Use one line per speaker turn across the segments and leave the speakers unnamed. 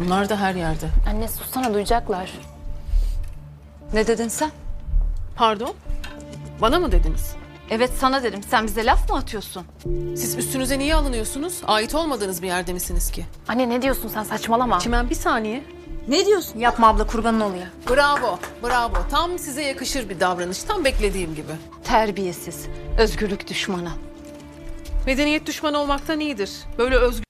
Bunlar da her yerde.
Anne sussana duyacaklar.
Ne dedin sen?
Pardon? Bana mı dediniz?
Evet sana dedim. Sen bize laf mı atıyorsun?
Siz üstünüze niye alınıyorsunuz? Ait olmadığınız bir yerde misiniz ki?
Anne ne diyorsun sen saçmalama.
Çimen bir saniye.
Ne diyorsun?
Yapma abla kurbanın oluyor.
Bravo, bravo. Tam size yakışır bir davranış. Tam beklediğim gibi.
Terbiyesiz. Özgürlük düşmanı.
Medeniyet düşmanı olmaktan iyidir. Böyle özgür...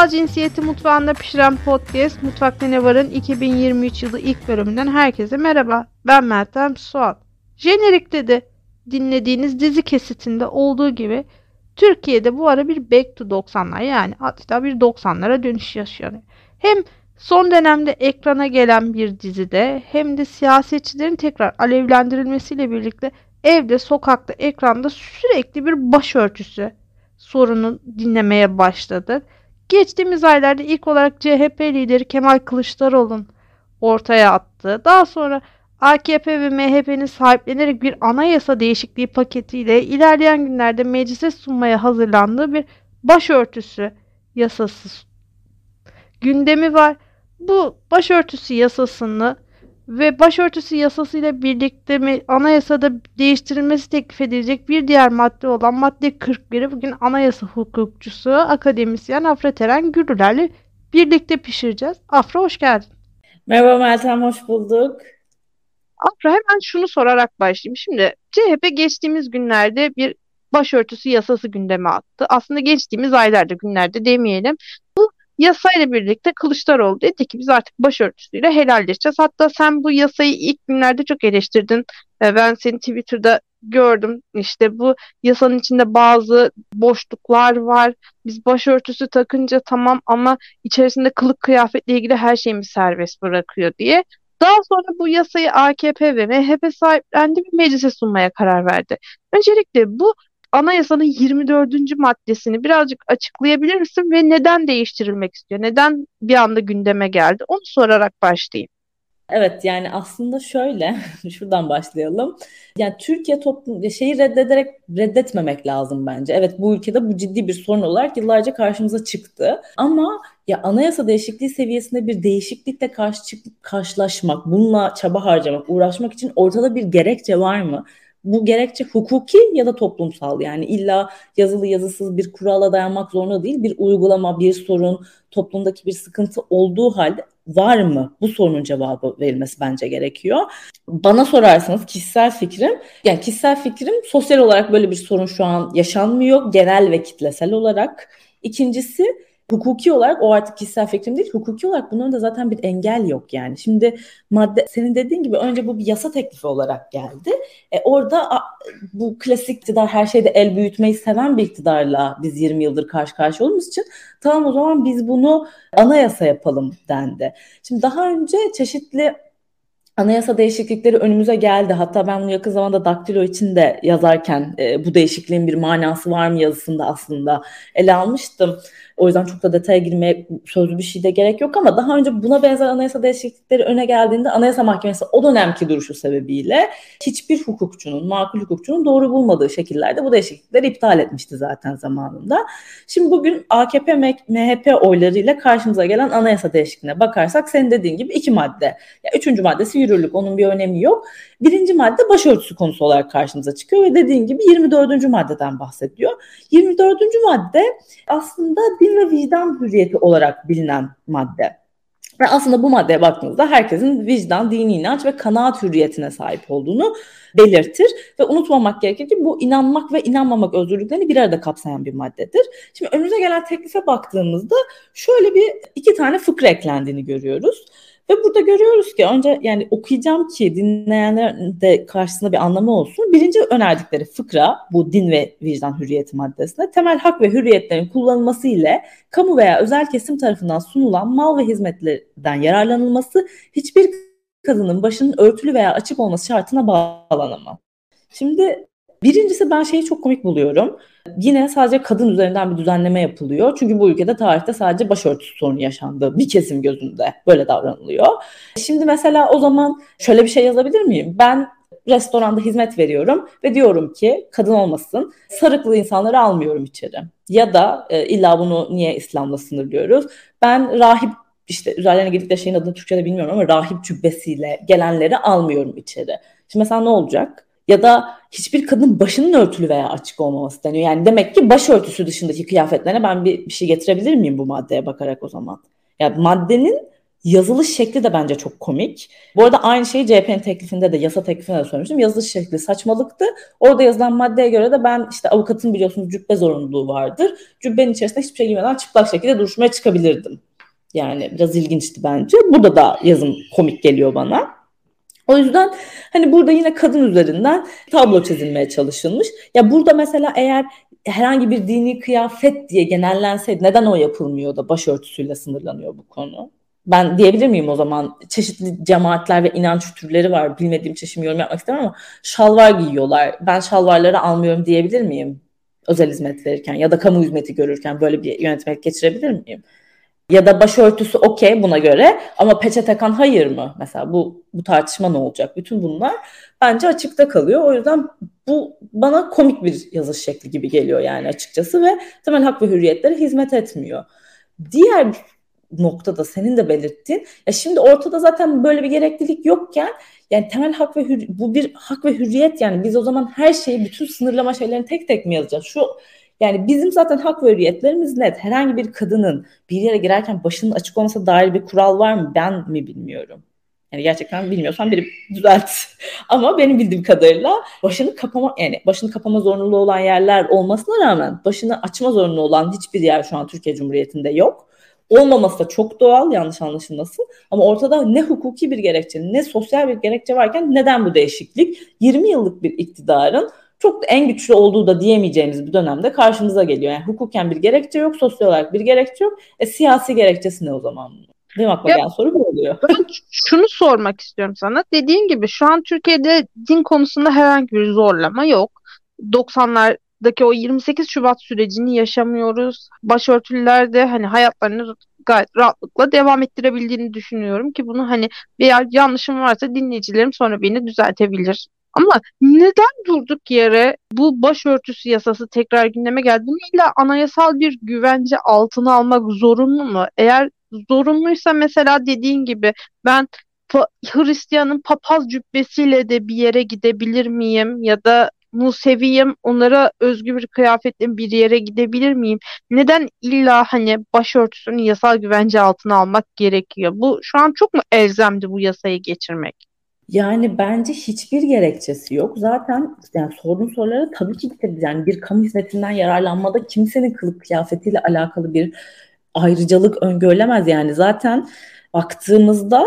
Toplumsal cinsiyeti mutfağında pişiren podcast Mutfakta Ne Var'ın 2023 yılı ilk bölümünden herkese merhaba. Ben Meltem Suat. Jenerikte de dinlediğiniz dizi kesitinde olduğu gibi Türkiye'de bu ara bir back to 90'lar yani hatta bir 90'lara dönüş yaşanıyor. Hem son dönemde ekrana gelen bir dizide hem de siyasetçilerin tekrar alevlendirilmesiyle birlikte evde, sokakta, ekranda sürekli bir başörtüsü sorunu dinlemeye başladık. Geçtiğimiz aylarda ilk olarak CHP lideri Kemal Kılıçdaroğlu'nun ortaya attığı, daha sonra AKP ve MHP'nin sahiplenerek bir anayasa değişikliği paketiyle ilerleyen günlerde meclise sunmaya hazırlandığı bir başörtüsü yasası gündemi var. Bu başörtüsü yasasını ve başörtüsü yasasıyla birlikte mi anayasada değiştirilmesi teklif edilecek bir diğer madde olan madde 41'i bugün anayasa hukukçusu akademisyen Afra Teren Gürüler'le birlikte pişireceğiz. Afra hoş geldin.
Merhaba Meltem, hoş bulduk.
Afra hemen şunu sorarak başlayayım. Şimdi CHP geçtiğimiz günlerde bir başörtüsü yasası gündeme attı. Aslında geçtiğimiz aylarda günlerde demeyelim. Bu yasayla birlikte Kılıçdaroğlu dedi ki biz artık başörtüsüyle helalleşeceğiz. Hatta sen bu yasayı ilk günlerde çok eleştirdin. Ee, Ben seni Twitter'da gördüm. İşte bu yasanın içinde bazı boşluklar var. Biz başörtüsü takınca tamam ama içerisinde kılık kıyafetle ilgili her şeyimiz serbest bırakıyor diye. Daha sonra bu yasayı AKP ve MHP sahiplendi ve meclise sunmaya karar verdi. Öncelikle bu anayasanın 24. maddesini birazcık açıklayabilir misin ve neden değiştirilmek istiyor? Neden bir anda gündeme geldi? Onu sorarak başlayayım.
Evet yani aslında şöyle, şuradan başlayalım. Yani Türkiye toplum şeyi reddederek reddetmemek lazım bence. Evet bu ülkede bu ciddi bir sorun olarak yıllarca karşımıza çıktı. Ama ya anayasa değişikliği seviyesinde bir değişiklikle karşı çıkıp karşılaşmak, bununla çaba harcamak, uğraşmak için ortada bir gerekçe var mı? Bu gerekçe hukuki ya da toplumsal yani illa yazılı yazısız bir kurala dayanmak zorunda değil. Bir uygulama, bir sorun, toplumdaki bir sıkıntı olduğu halde var mı? Bu sorunun cevabı verilmesi bence gerekiyor. Bana sorarsanız kişisel fikrim, yani kişisel fikrim sosyal olarak böyle bir sorun şu an yaşanmıyor genel ve kitlesel olarak. İkincisi hukuki olarak o artık kişisel fikrim değil, hukuki olarak bunların da zaten bir engel yok yani. Şimdi madde senin dediğin gibi önce bu bir yasa teklifi olarak geldi. E, orada a, bu klasik iktidar her şeyde el büyütmeyi seven bir iktidarla biz 20 yıldır karşı karşıya olduğumuz için tamam o zaman biz bunu anayasa yapalım dendi. Şimdi daha önce çeşitli anayasa değişiklikleri önümüze geldi. Hatta ben bunu yakın zamanda Daktilo için de yazarken e, bu değişikliğin bir manası var mı yazısında aslında ele almıştım. O yüzden çok da detaya girmeye sözlü bir şeyde gerek yok ama daha önce buna benzer anayasa değişiklikleri öne geldiğinde Anayasa Mahkemesi o dönemki duruşu sebebiyle hiçbir hukukçunun, makul hukukçunun doğru bulmadığı şekillerde bu değişiklikleri iptal etmişti zaten zamanında. Şimdi bugün AKP, MHP oylarıyla karşımıza gelen anayasa değişikliğine bakarsak senin dediğin gibi iki madde. Ya üçüncü maddesi yürürlük, onun bir önemi yok. Birinci madde başörtüsü konusu olarak karşımıza çıkıyor ve dediğin gibi 24. maddeden bahsediyor. 24. madde aslında din ve vicdan hürriyeti olarak bilinen madde. Ve aslında bu maddeye baktığımızda herkesin vicdan, dini inanç ve kanaat hürriyetine sahip olduğunu belirtir. Ve unutmamak gerekir ki bu inanmak ve inanmamak özgürlüklerini bir arada kapsayan bir maddedir. Şimdi önümüze gelen teklife baktığımızda şöyle bir iki tane fıkra eklendiğini görüyoruz. Ve burada görüyoruz ki önce yani okuyacağım ki dinleyenlerin de karşısında bir anlamı olsun. Birinci önerdikleri fıkra bu din ve vicdan hürriyeti maddesinde temel hak ve hürriyetlerin kullanılması ile kamu veya özel kesim tarafından sunulan mal ve hizmetlerden yararlanılması hiçbir kadının başının örtülü veya açık olması şartına bağlanamaz. Şimdi Birincisi ben şeyi çok komik buluyorum. Yine sadece kadın üzerinden bir düzenleme yapılıyor. Çünkü bu ülkede tarihte sadece başörtüsü sorunu yaşandı. Bir kesim gözünde böyle davranılıyor. Şimdi mesela o zaman şöyle bir şey yazabilir miyim? Ben restoranda hizmet veriyorum ve diyorum ki kadın olmasın sarıklı insanları almıyorum içeri. Ya da e, illa bunu niye İslam'la sınırlıyoruz? Ben rahip işte üzerlerine girdikleri şeyin adını Türkçe'de bilmiyorum ama rahip cübbesiyle gelenleri almıyorum içeri. Şimdi mesela ne olacak? Ya da hiçbir kadının başının örtülü veya açık olmaması deniyor. Yani demek ki başörtüsü dışındaki kıyafetlerine ben bir, bir şey getirebilir miyim bu maddeye bakarak o zaman? Yani maddenin yazılış şekli de bence çok komik. Bu arada aynı şeyi CHP'nin teklifinde de yasa teklifinde de söylemiştim. Yazılış şekli saçmalıktı. Orada yazılan maddeye göre de ben işte avukatın biliyorsunuz cübbe zorunluluğu vardır. Cübbenin içerisinde hiçbir şey giymeden çıplak şekilde duruşmaya çıkabilirdim. Yani biraz ilginçti bence. Burada da yazım komik geliyor bana. O yüzden hani burada yine kadın üzerinden tablo çizilmeye çalışılmış. Ya burada mesela eğer herhangi bir dini kıyafet diye genellenseydi neden o yapılmıyor da başörtüsüyle sınırlanıyor bu konu? Ben diyebilir miyim o zaman çeşitli cemaatler ve inanç türleri var. Bilmediğim için şimdi yorum yapmak istemem ama şalvar giyiyorlar. Ben şalvarları almıyorum diyebilir miyim? Özel hizmet verirken ya da kamu hizmeti görürken böyle bir yönetmek geçirebilir miyim? Ya da başörtüsü okey buna göre ama peçe takan hayır mı? Mesela bu bu tartışma ne olacak? Bütün bunlar bence açıkta kalıyor. O yüzden bu bana komik bir yazış şekli gibi geliyor yani açıkçası ve temel hak ve hürriyetlere hizmet etmiyor. Diğer noktada senin de belirttiğin ya şimdi ortada zaten böyle bir gereklilik yokken yani temel hak ve hür, bu bir hak ve hürriyet yani biz o zaman her şeyi bütün sınırlama şeylerini tek tek mi yazacağız? Şu yani bizim zaten hak ve hürriyetlerimiz net. Herhangi bir kadının bir yere girerken başının açık olmasa dair bir kural var mı? Ben mi bilmiyorum. Yani gerçekten bilmiyorsan biri düzelt. Ama benim bildiğim kadarıyla başını kapama yani başını kapama zorunluluğu olan yerler olmasına rağmen başını açma zorunlu olan hiçbir yer şu an Türkiye Cumhuriyeti'nde yok. Olmaması da çok doğal yanlış anlaşılmasın. Ama ortada ne hukuki bir gerekçe ne sosyal bir gerekçe varken neden bu değişiklik? 20 yıllık bir iktidarın çok en güçlü olduğu da diyemeyeceğimiz bir dönemde karşımıza geliyor. Yani hukuken bir gerekçe yok, sosyal olarak bir gerekçe yok. E siyasi gerekçesi ne o zaman? Benim aklıma gelen soru bu oluyor.
Ben şunu sormak istiyorum sana. Dediğin gibi şu an Türkiye'de din konusunda herhangi bir zorlama yok. 90'lardaki o 28 Şubat sürecini yaşamıyoruz. Başörtülüler de hani hayatlarını gayet rahatlıkla devam ettirebildiğini düşünüyorum ki bunu hani bir yanlışım varsa dinleyicilerim sonra beni düzeltebilir. Ama neden durduk yere bu başörtüsü yasası tekrar gündeme geldi? İlla anayasal bir güvence altına almak zorunlu mu? Eğer zorunluysa mesela dediğin gibi ben Hristiyanın papaz cübbesiyle de bir yere gidebilir miyim? Ya da Museviyim onlara özgü bir kıyafetle bir yere gidebilir miyim? Neden illa hani başörtüsünü yasal güvence altına almak gerekiyor? Bu şu an çok mu elzemdi bu yasayı geçirmek?
Yani bence hiçbir gerekçesi yok. Zaten yani sorduğun sorulara tabii ki yani bir kamu hizmetinden yararlanmada kimsenin kılık kıyafetiyle alakalı bir ayrıcalık öngörülemez yani. Zaten baktığımızda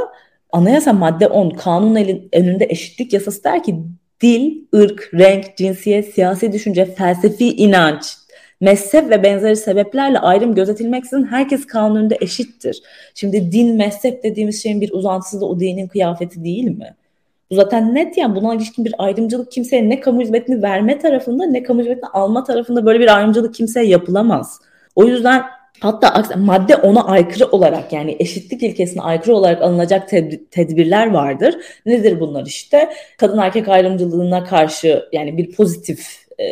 anayasa madde 10 kanun önünde eşitlik yasası der ki dil, ırk, renk, cinsiyet, siyasi düşünce, felsefi inanç, mezhep ve benzeri sebeplerle ayrım gözetilmeksizin herkes kanun önünde eşittir. Şimdi din, mezhep dediğimiz şeyin bir uzantısı da o dinin kıyafeti değil mi? Bu zaten net yani buna ilişkin bir ayrımcılık kimseye ne kamu hizmetini verme tarafında ne kamu hizmetini alma tarafında böyle bir ayrımcılık kimseye yapılamaz. O yüzden hatta madde ona aykırı olarak yani eşitlik ilkesine aykırı olarak alınacak tedbirler vardır. Nedir bunlar işte? Kadın erkek ayrımcılığına karşı yani bir pozitif e,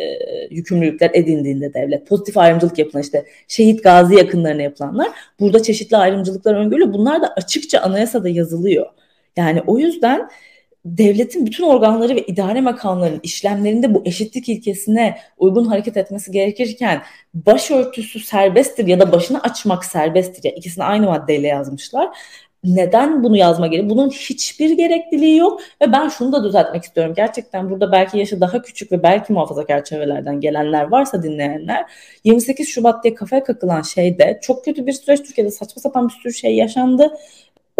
yükümlülükler edindiğinde devlet pozitif ayrımcılık yapılan işte şehit gazi yakınlarına yapılanlar burada çeşitli ayrımcılıklar öngörülüyor. Bunlar da açıkça anayasada yazılıyor. Yani o yüzden devletin bütün organları ve idare makamlarının işlemlerinde bu eşitlik ilkesine uygun hareket etmesi gerekirken başörtüsü serbesttir ya da başını açmak serbesttir. Ya ikisini aynı maddeyle yazmışlar. Neden bunu yazma gereği? Bunun hiçbir gerekliliği yok ve ben şunu da düzeltmek istiyorum. Gerçekten burada belki yaşı daha küçük ve belki muhafazakar çevrelerden gelenler varsa dinleyenler 28 Şubat diye kafaya kakılan şeyde çok kötü bir süreç Türkiye'de saçma sapan bir sürü şey yaşandı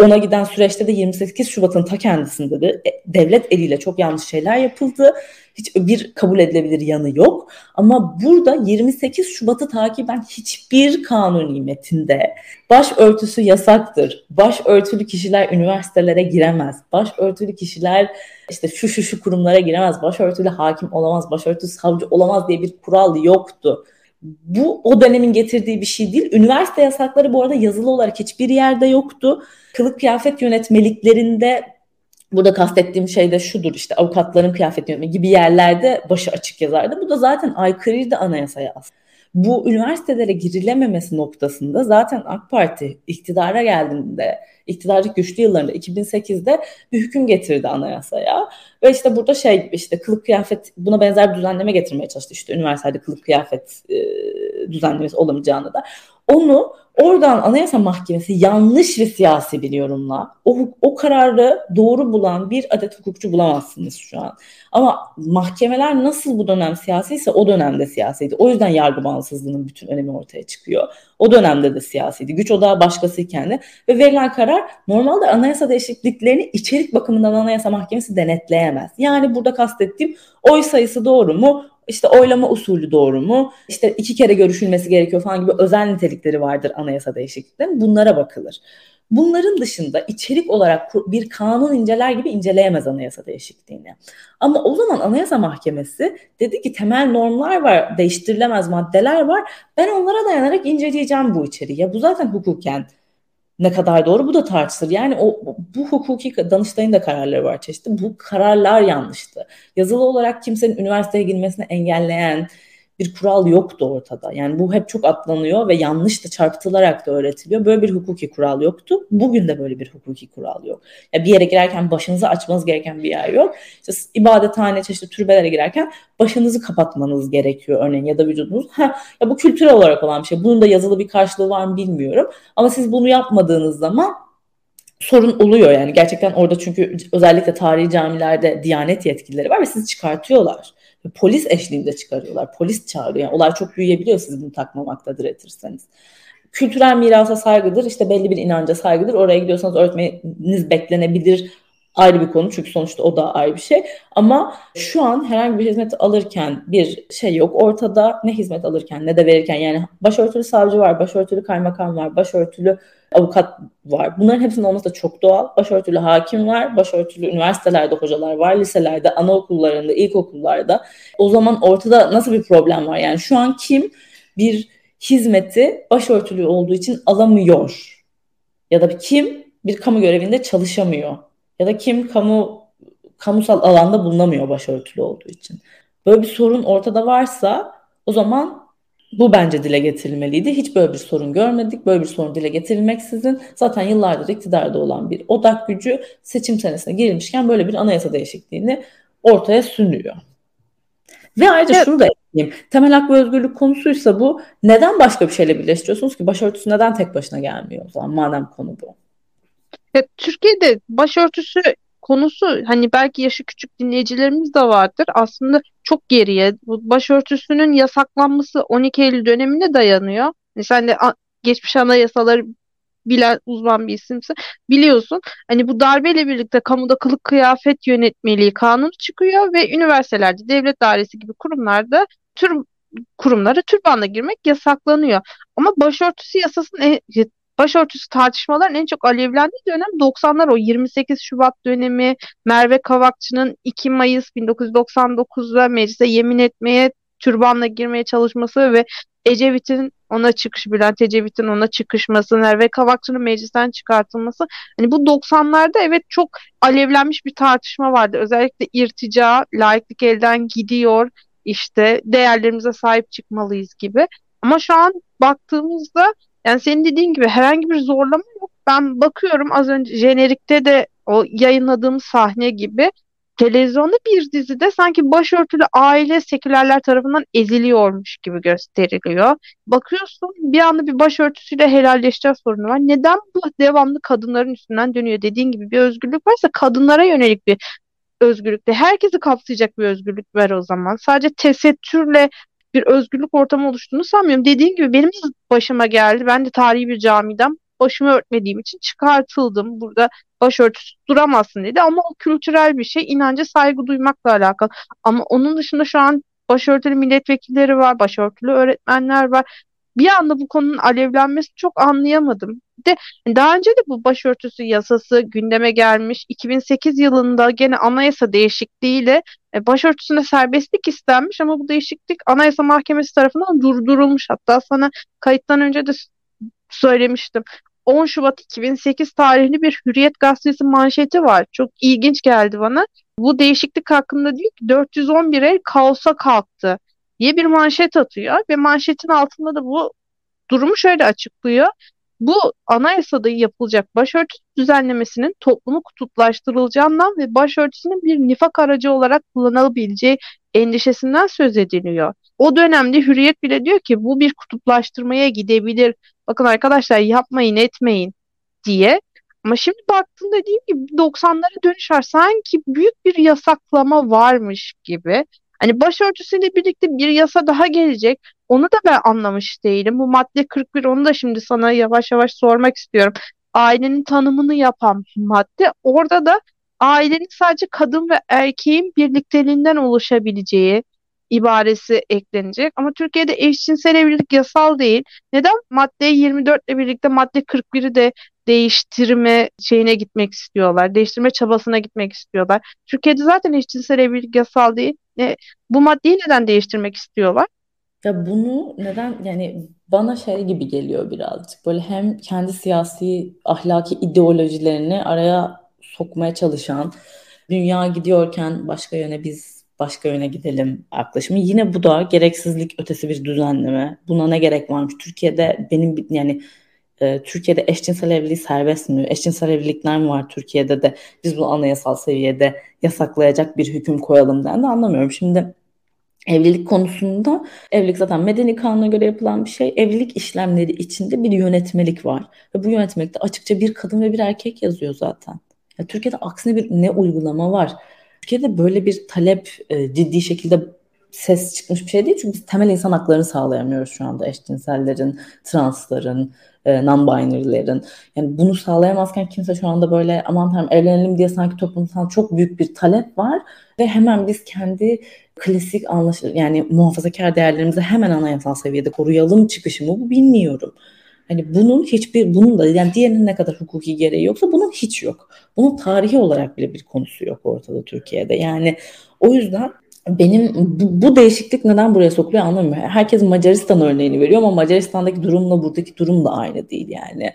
ona giden süreçte de 28 Şubat'ın ta kendisinde de e, devlet eliyle çok yanlış şeyler yapıldı. Hiç bir kabul edilebilir yanı yok. Ama burada 28 Şubat'ı takiben hiçbir kanuni metinde başörtüsü yasaktır. Başörtülü kişiler üniversitelere giremez. Başörtülü kişiler işte şu şu şu kurumlara giremez. Başörtülü hakim olamaz. Başörtülü savcı olamaz diye bir kural yoktu bu o dönemin getirdiği bir şey değil. Üniversite yasakları bu arada yazılı olarak hiçbir yerde yoktu. Kılık kıyafet yönetmeliklerinde burada kastettiğim şey de şudur işte avukatların kıyafet yönetmeliği gibi yerlerde başı açık yazardı. Bu da zaten aykırıydı anayasaya aslında. Bu üniversitelere girilememesi noktasında zaten AK Parti iktidara geldiğinde, iktidarlık güçlü yıllarında 2008'de bir hüküm getirdi anayasaya. Ve işte burada şey işte kılık kıyafet buna benzer bir düzenleme getirmeye çalıştı. İşte üniversitede kılık kıyafet e, düzenlemesi olamayacağını da. Onu oradan Anayasa Mahkemesi yanlış ve siyasi bir yorumla o, o kararı doğru bulan bir adet hukukçu bulamazsınız şu an. Ama mahkemeler nasıl bu dönem siyasiyse o dönemde siyasiydi. O yüzden yargı bağımsızlığının bütün önemi ortaya çıkıyor. O dönemde de siyasiydi. Güç odağı başkasıyken de ve verilen karar normalde anayasa değişikliklerini içerik bakımından Anayasa Mahkemesi denetleyemez. Yani burada kastettiğim oy sayısı doğru mu? İşte oylama usulü doğru mu? İşte iki kere görüşülmesi gerekiyor falan gibi özel nitelikleri vardır anayasa değişikliklerinin. Bunlara bakılır. Bunların dışında içerik olarak bir kanun inceler gibi inceleyemez anayasa değişikliğini. Ama o zaman Anayasa Mahkemesi dedi ki temel normlar var, değiştirilemez maddeler var. Ben onlara dayanarak inceleyeceğim bu içeriği. Ya bu zaten hukuken ne kadar doğru bu da tartışılır. Yani o bu hukuki Danıştay'ın da kararları var çeşitli. Bu kararlar yanlıştı. Yazılı olarak kimsenin üniversiteye girmesini engelleyen bir kural yoktu ortada. Yani bu hep çok atlanıyor ve yanlış da çarpıtılarak da öğretiliyor. Böyle bir hukuki kural yoktu. Bugün de böyle bir hukuki kural yok. Ya bir yere girerken başınızı açmanız gereken bir yer yok. İşte ibadethane, çeşitli türbelere girerken başınızı kapatmanız gerekiyor örneğin ya da vücudunuz. Ha, ya bu kültürel olarak olan bir şey. Bunun da yazılı bir karşılığı var mı bilmiyorum. Ama siz bunu yapmadığınız zaman sorun oluyor yani gerçekten orada çünkü özellikle tarihi camilerde diyanet yetkilileri var ve sizi çıkartıyorlar polis eşliğinde çıkarıyorlar. Polis çağırıyor. Yani olay çok büyüyebiliyor siz bunu takmamakta diretirseniz. Kültürel mirasa saygıdır. işte belli bir inanca saygıdır. Oraya gidiyorsanız öğretmeniz beklenebilir ayrı bir konu çünkü sonuçta o da ayrı bir şey. Ama şu an herhangi bir hizmet alırken bir şey yok ortada. Ne hizmet alırken ne de verirken yani başörtülü savcı var, başörtülü kaymakam var, başörtülü avukat var. Bunların hepsinin olması da çok doğal. Başörtülü hakim var, başörtülü üniversitelerde hocalar var, liselerde, anaokullarında, ilkokullarda. O zaman ortada nasıl bir problem var? Yani şu an kim bir hizmeti başörtülü olduğu için alamıyor? Ya da kim bir kamu görevinde çalışamıyor? Ya da kim kamu kamusal alanda bulunamıyor başörtülü olduğu için? Böyle bir sorun ortada varsa o zaman bu bence dile getirilmeliydi. Hiç böyle bir sorun görmedik. Böyle bir sorun dile getirilmeksizin zaten yıllardır iktidarda olan bir odak gücü seçim senesine girilmişken böyle bir anayasa değişikliğini ortaya sunuyor. Ve ayrıca evet. şunu da ekleyeyim. Temel hak ve özgürlük konusuysa bu neden başka bir şeyle birleştiriyorsunuz ki? Başörtüsü neden tek başına gelmiyor o zaman madem konu bu?
Ya, Türkiye'de başörtüsü konusu hani belki yaşı küçük dinleyicilerimiz de vardır. Aslında çok geriye. Bu başörtüsünün yasaklanması 12 Eylül dönemine dayanıyor. Yani sen de geçmiş anayasaları bilen uzman bir isimse biliyorsun. Hani bu darbeyle birlikte kamuda kılık kıyafet yönetmeliği kanunu çıkıyor ve üniversitelerde, devlet dairesi gibi kurumlarda tür kurumlara türbanla girmek yasaklanıyor. Ama başörtüsü yasasının başörtüsü tartışmaların en çok alevlendiği dönem 90'lar o 28 Şubat dönemi Merve Kavakçı'nın 2 Mayıs 1999'da meclise yemin etmeye türbanla girmeye çalışması ve Ecevit'in ona çıkış, Bülent Ecevit'in ona çıkışması, Merve Kavakçı'nın meclisten çıkartılması. Hani bu 90'larda evet çok alevlenmiş bir tartışma vardı. Özellikle irtica, laiklik elden gidiyor, işte değerlerimize sahip çıkmalıyız gibi. Ama şu an baktığımızda yani senin dediğin gibi herhangi bir zorlama yok. Ben bakıyorum az önce jenerikte de o yayınladığım sahne gibi televizyonda bir dizide sanki başörtülü aile sekülerler tarafından eziliyormuş gibi gösteriliyor. Bakıyorsun bir anda bir başörtüsüyle helalleşeceğiz sorunu var. Neden bu devamlı kadınların üstünden dönüyor? Dediğin gibi bir özgürlük varsa kadınlara yönelik bir özgürlükte herkesi kapsayacak bir özgürlük ver o zaman. Sadece tesettürle bir özgürlük ortamı oluştuğunu sanmıyorum. Dediğim gibi benim başıma geldi. Ben de tarihi bir camiden başımı örtmediğim için çıkartıldım. Burada başörtüsü duramazsın dedi ama o kültürel bir şey. İnanca saygı duymakla alakalı. Ama onun dışında şu an başörtülü milletvekilleri var, başörtülü öğretmenler var. Bir anda bu konunun alevlenmesini çok anlayamadım. De daha önce de bu başörtüsü yasası gündeme gelmiş. 2008 yılında gene anayasa değişikliğiyle e, başörtüsünde serbestlik istenmiş ama bu değişiklik Anayasa Mahkemesi tarafından durdurulmuş. Hatta sana kayıttan önce de söylemiştim. 10 Şubat 2008 tarihli bir Hürriyet gazetesi manşeti var. Çok ilginç geldi bana. Bu değişiklik hakkında ki 411 el kaosa kalktı diye bir manşet atıyor ve manşetin altında da bu durumu şöyle açıklıyor. Bu anayasada yapılacak başörtüsü düzenlemesinin toplumu kutuplaştırılacağından ve başörtüsünün bir nifak aracı olarak kullanılabileceği endişesinden söz ediliyor. O dönemde Hürriyet bile diyor ki bu bir kutuplaştırmaya gidebilir. Bakın arkadaşlar yapmayın etmeyin diye. Ama şimdi baktığında dediğim gibi 90'lara dönüş var. Sanki büyük bir yasaklama varmış gibi. Hani başörtüsüyle birlikte bir yasa daha gelecek. Onu da ben anlamış değilim. Bu madde 41 onu da şimdi sana yavaş yavaş sormak istiyorum. Ailenin tanımını yapan madde. Orada da ailenin sadece kadın ve erkeğin birlikteliğinden oluşabileceği ibaresi eklenecek. Ama Türkiye'de eşcinsel evlilik yasal değil. Neden madde 24 ile birlikte madde 41'i de değiştirme şeyine gitmek istiyorlar. Değiştirme çabasına gitmek istiyorlar. Türkiye'de zaten eşcinsel evlilik yasal değil. E, bu maddeyi neden değiştirmek istiyorlar?
Ya bunu neden yani bana şey gibi geliyor birazcık. Böyle hem kendi siyasi ahlaki ideolojilerini araya sokmaya çalışan, dünya gidiyorken başka yöne biz başka yöne gidelim yaklaşımı. Yine bu da gereksizlik ötesi bir düzenleme. Buna ne gerek varmış? Türkiye'de benim yani e, Türkiye'de eşcinsel evliliği serbest mi? Eşcinsel evlilikler mi var Türkiye'de de biz bu anayasal seviyede yasaklayacak bir hüküm koyalım den de anlamıyorum. Şimdi Evlilik konusunda evlilik zaten medeni kanuna göre yapılan bir şey. Evlilik işlemleri içinde bir yönetmelik var. Ve bu yönetmelikte açıkça bir kadın ve bir erkek yazıyor zaten. Ya Türkiye'de aksine bir ne uygulama var? Türkiye'de böyle bir talep e, ciddi şekilde ses çıkmış bir şey değil. Çünkü biz temel insan haklarını sağlayamıyoruz şu anda eşcinsellerin, transların, e, non-binary'lerin. Yani bunu sağlayamazken kimse şu anda böyle aman tanrım evlenelim diye sanki toplumsal çok büyük bir talep var ve hemen biz kendi klasik anlaşılır yani muhafazakar değerlerimizi hemen anayasal seviyede koruyalım çıkışı mı bu bilmiyorum. Hani bunun hiçbir bunun da yani diğerinin ne kadar hukuki gereği yoksa bunun hiç yok. Bunun tarihi olarak bile bir konusu yok ortada Türkiye'de. Yani o yüzden benim bu, bu değişiklik neden buraya sokuluyor anlamıyorum. Herkes Macaristan örneğini veriyor ama Macaristan'daki durumla buradaki durum da aynı değil yani.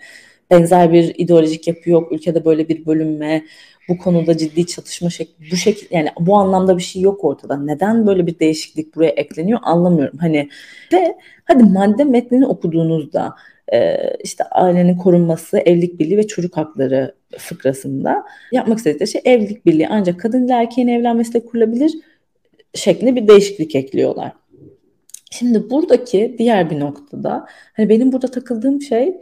Benzer bir ideolojik yapı yok. Ülkede böyle bir bölünme, bu konuda ciddi çatışma şekli, bu şekil yani bu anlamda bir şey yok ortada. Neden böyle bir değişiklik buraya ekleniyor anlamıyorum. Hani ve hadi madde metnini okuduğunuzda e, işte ailenin korunması, evlilik birliği ve çocuk hakları fıkrasında yapmak istedikleri şey evlilik birliği ancak kadın ile erkeğin evlenmesiyle kurulabilir şeklinde bir değişiklik ekliyorlar. Şimdi buradaki diğer bir noktada hani benim burada takıldığım şey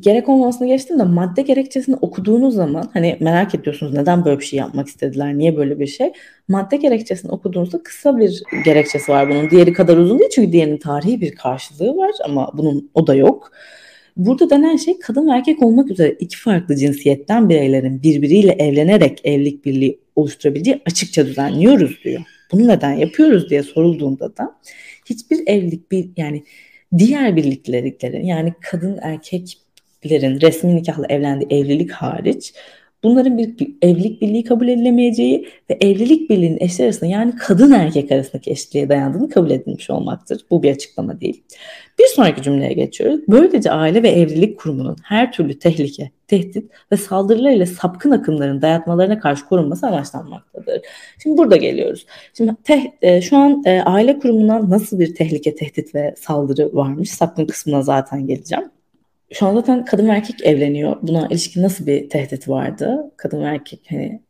gerek olmamasını geçtim de madde gerekçesini okuduğunuz zaman hani merak ediyorsunuz neden böyle bir şey yapmak istediler, niye böyle bir şey. Madde gerekçesini okuduğunuzda kısa bir gerekçesi var bunun. Diğeri kadar uzun değil çünkü diğerinin tarihi bir karşılığı var ama bunun o da yok. Burada denen şey kadın ve erkek olmak üzere iki farklı cinsiyetten bireylerin birbiriyle evlenerek evlilik birliği oluşturabileceği açıkça düzenliyoruz diyor. Bunu neden yapıyoruz diye sorulduğunda da hiçbir evlilik bir yani diğer birlikteliklerin yani kadın erkeklerin resmi nikahla evlendiği evlilik hariç bunların bir, evlilik birliği kabul edilemeyeceği ve evlilik birliğinin eşler arasında yani kadın erkek arasındaki eşitliğe dayandığını kabul edilmiş olmaktır. Bu bir açıklama değil. Bir sonraki cümleye geçiyoruz. Böylece aile ve evlilik kurumunun her türlü tehlike, tehdit ve saldırılarıyla sapkın akımların dayatmalarına karşı korunması amaçlanmaktadır. Şimdi burada geliyoruz. Şimdi te, e, şu an e, aile kurumuna nasıl bir tehlike, tehdit ve saldırı varmış? Sapkın kısmına zaten geleceğim. Şu an zaten kadın ve erkek evleniyor. Buna ilişkin nasıl bir tehdit vardı? Kadın ve erkek hani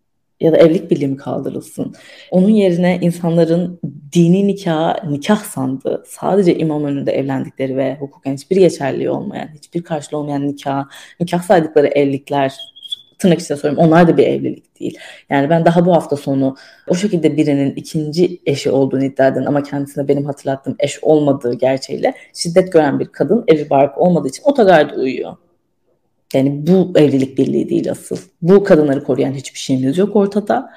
ya da evlilik birliği mi kaldırılsın? Onun yerine insanların dini nikah nikah sandığı, sadece imam önünde evlendikleri ve hukuken hiçbir geçerliği olmayan, hiçbir karşılığı olmayan nikah, nikah saydıkları evlilikler tırnak içinde söylüyorum onlar da bir evlilik değil. Yani ben daha bu hafta sonu o şekilde birinin ikinci eşi olduğunu iddia eden ama kendisine benim hatırlattığım eş olmadığı gerçeğiyle şiddet gören bir kadın evi barkı olmadığı için otogarda uyuyor. Yani bu evlilik birliği değil asıl. Bu kadınları koruyan hiçbir şeyimiz yok ortada.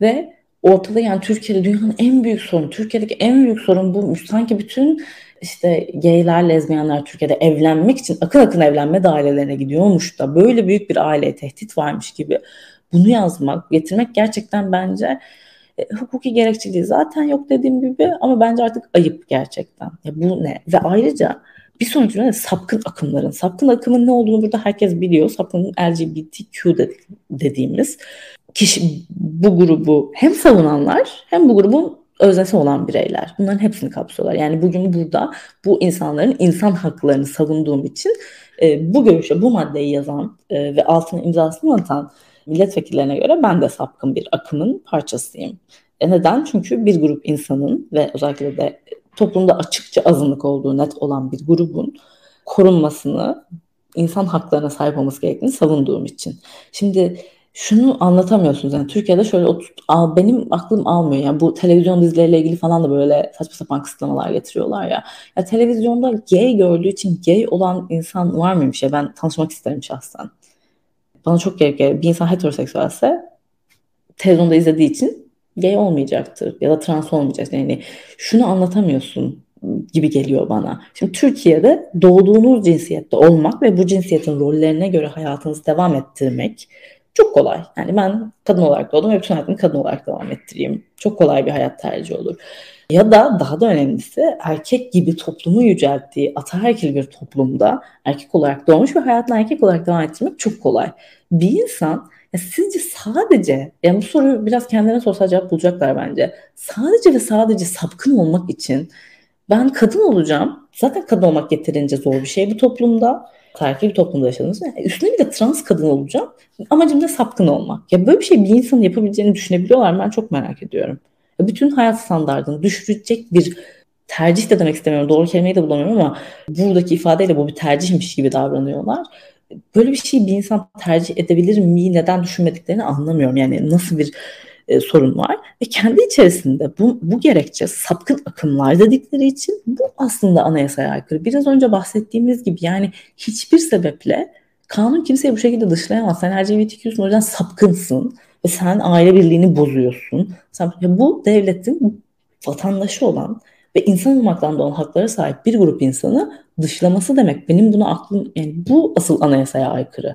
Ve ortada yani Türkiye'de dünyanın en büyük sorunu, Türkiye'deki en büyük sorun bu. Sanki bütün işte gayler, lezbiyenler Türkiye'de evlenmek için akın akın evlenme dairelerine gidiyormuş da böyle büyük bir aileye tehdit varmış gibi bunu yazmak, getirmek gerçekten bence e, hukuki gerekçeliği zaten yok dediğim gibi ama bence artık ayıp gerçekten. Ya bu ne? Ve ayrıca bir sonraki cümle sapkın akımların. Sapkın akımın ne olduğunu burada herkes biliyor. Sapkın LGBTQ dediğimiz kişi bu grubu hem savunanlar hem bu grubun öznesi olan bireyler. Bunların hepsini kapsıyorlar. Yani bugün burada bu insanların insan haklarını savunduğum için e, bu görüşe, bu maddeyi yazan e, ve altına imzasını atan milletvekillerine göre ben de sapkın bir akımın parçasıyım. E neden? Çünkü bir grup insanın ve özellikle de toplumda açıkça azınlık olduğu net olan bir grubun korunmasını, insan haklarına sahip olması gerektiğini savunduğum için. Şimdi şunu anlatamıyorsunuz yani Türkiye'de şöyle al, benim aklım almıyor yani bu televizyon dizileriyle ilgili falan da böyle saçma sapan kısıtlamalar getiriyorlar ya. Ya televizyonda gay gördüğü için gay olan insan var mıymış ya ben tanışmak isterim şahsen. Bana çok gerek geliyor. Bir insan heteroseksüelse televizyonda izlediği için gay olmayacaktır ya da trans olmayacaktır. Yani şunu anlatamıyorsun gibi geliyor bana. Şimdi Türkiye'de doğduğunuz cinsiyette olmak ve bu cinsiyetin rollerine göre hayatınızı devam ettirmek çok kolay. Yani ben kadın olarak doğdum ve bütün hayatımı kadın olarak devam ettireyim. Çok kolay bir hayat tercihi olur. Ya da daha da önemlisi erkek gibi toplumu yücelttiği ataerkil bir toplumda erkek olarak doğmuş ve hayatını erkek olarak devam ettirmek çok kolay. Bir insan ya sizce sadece, yani bu soruyu biraz kendine sosyal cevap bulacaklar bence. Sadece ve sadece sapkın olmak için ben kadın olacağım. Zaten kadın olmak yeterince zor bir şey bu toplumda. Terkil bir toplumda yaşadığımız. Yani üstüne bir de trans kadın olacağım. Amacım da sapkın olmak. Ya böyle bir şey bir insanın yapabileceğini düşünebiliyorlar Ben çok merak ediyorum. Ya bütün hayat standartını düşürecek bir tercih de demek istemiyorum. Doğru kelimeyi de bulamıyorum ama buradaki ifadeyle bu bir tercihmiş gibi davranıyorlar böyle bir şeyi bir insan tercih edebilir mi? Neden düşünmediklerini anlamıyorum. Yani nasıl bir e, sorun var ve kendi içerisinde bu, bu gerekçe sapkın akımlar dedikleri için bu aslında anayasaya aykırı. Biraz önce bahsettiğimiz gibi yani hiçbir sebeple kanun kimseyi bu şekilde dışlayamaz. Sen LGBTQ'sun o yüzden sapkınsın ve sen aile birliğini bozuyorsun. Sen, ya bu devletin vatandaşı olan ve insan olmaktan doğan haklara sahip bir grup insanı dışlaması demek. Benim bunu aklım yani bu asıl anayasaya aykırı.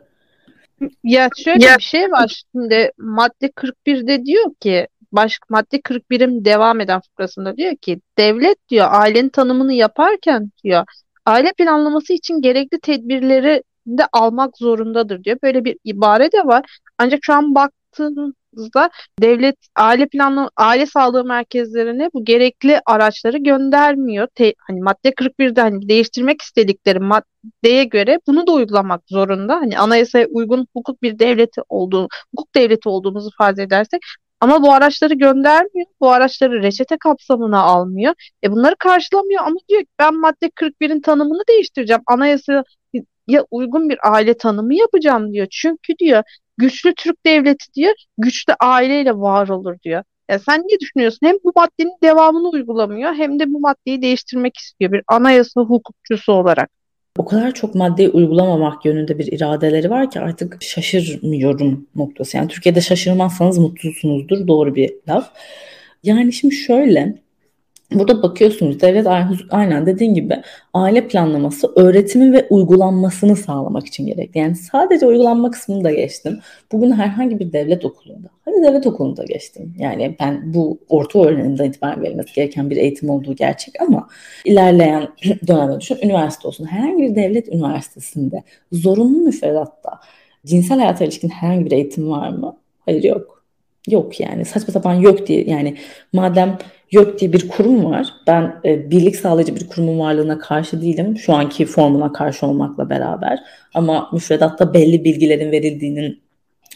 Ya şöyle ya. bir şey var şimdi madde 41'de diyor ki baş madde 41'in devam eden fıkrasında diyor ki devlet diyor ailenin tanımını yaparken diyor aile planlaması için gerekli tedbirleri de almak zorundadır diyor. Böyle bir ibare de var. Ancak şu an baktığın baktığımızda devlet aile planlı aile sağlığı merkezlerine bu gerekli araçları göndermiyor. Te, hani madde 41'de hani değiştirmek istedikleri maddeye göre bunu da uygulamak zorunda. Hani anayasaya uygun hukuk bir devleti olduğu, hukuk devleti olduğumuzu farz edersek ama bu araçları göndermiyor. Bu araçları reçete kapsamına almıyor. E bunları karşılamıyor ama diyor ki ben madde 41'in tanımını değiştireceğim. Anayasaya uygun bir aile tanımı yapacağım diyor. Çünkü diyor güçlü Türk devleti diyor, güçlü aileyle var olur diyor. Ya sen ne düşünüyorsun? Hem bu maddenin devamını uygulamıyor hem de bu maddeyi değiştirmek istiyor bir anayasa hukukçusu olarak.
O kadar çok maddeyi uygulamamak yönünde bir iradeleri var ki artık şaşırmıyorum noktası. Yani Türkiye'de şaşırmazsanız mutlusunuzdur doğru bir laf. Yani şimdi şöyle Burada bakıyorsunuz devlet aynen dediğin gibi aile planlaması öğretimi ve uygulanmasını sağlamak için gerekli. Yani sadece uygulanma kısmını da geçtim. Bugün herhangi bir devlet okulunda, hadi devlet okulunda geçtim. Yani ben bu orta öğrenimden itibaren verilmesi gereken bir eğitim olduğu gerçek ama ilerleyen dönemde düşün üniversite olsun. Herhangi bir devlet üniversitesinde zorunlu müfredatta cinsel hayata ilişkin herhangi bir eğitim var mı? Hayır yok. Yok yani saçma sapan yok diye yani madem YÖK diye bir kurum var. Ben e, birlik sağlayıcı bir kurumun varlığına karşı değilim. Şu anki formuna karşı olmakla beraber. Ama müfredatta belli bilgilerin verildiğinin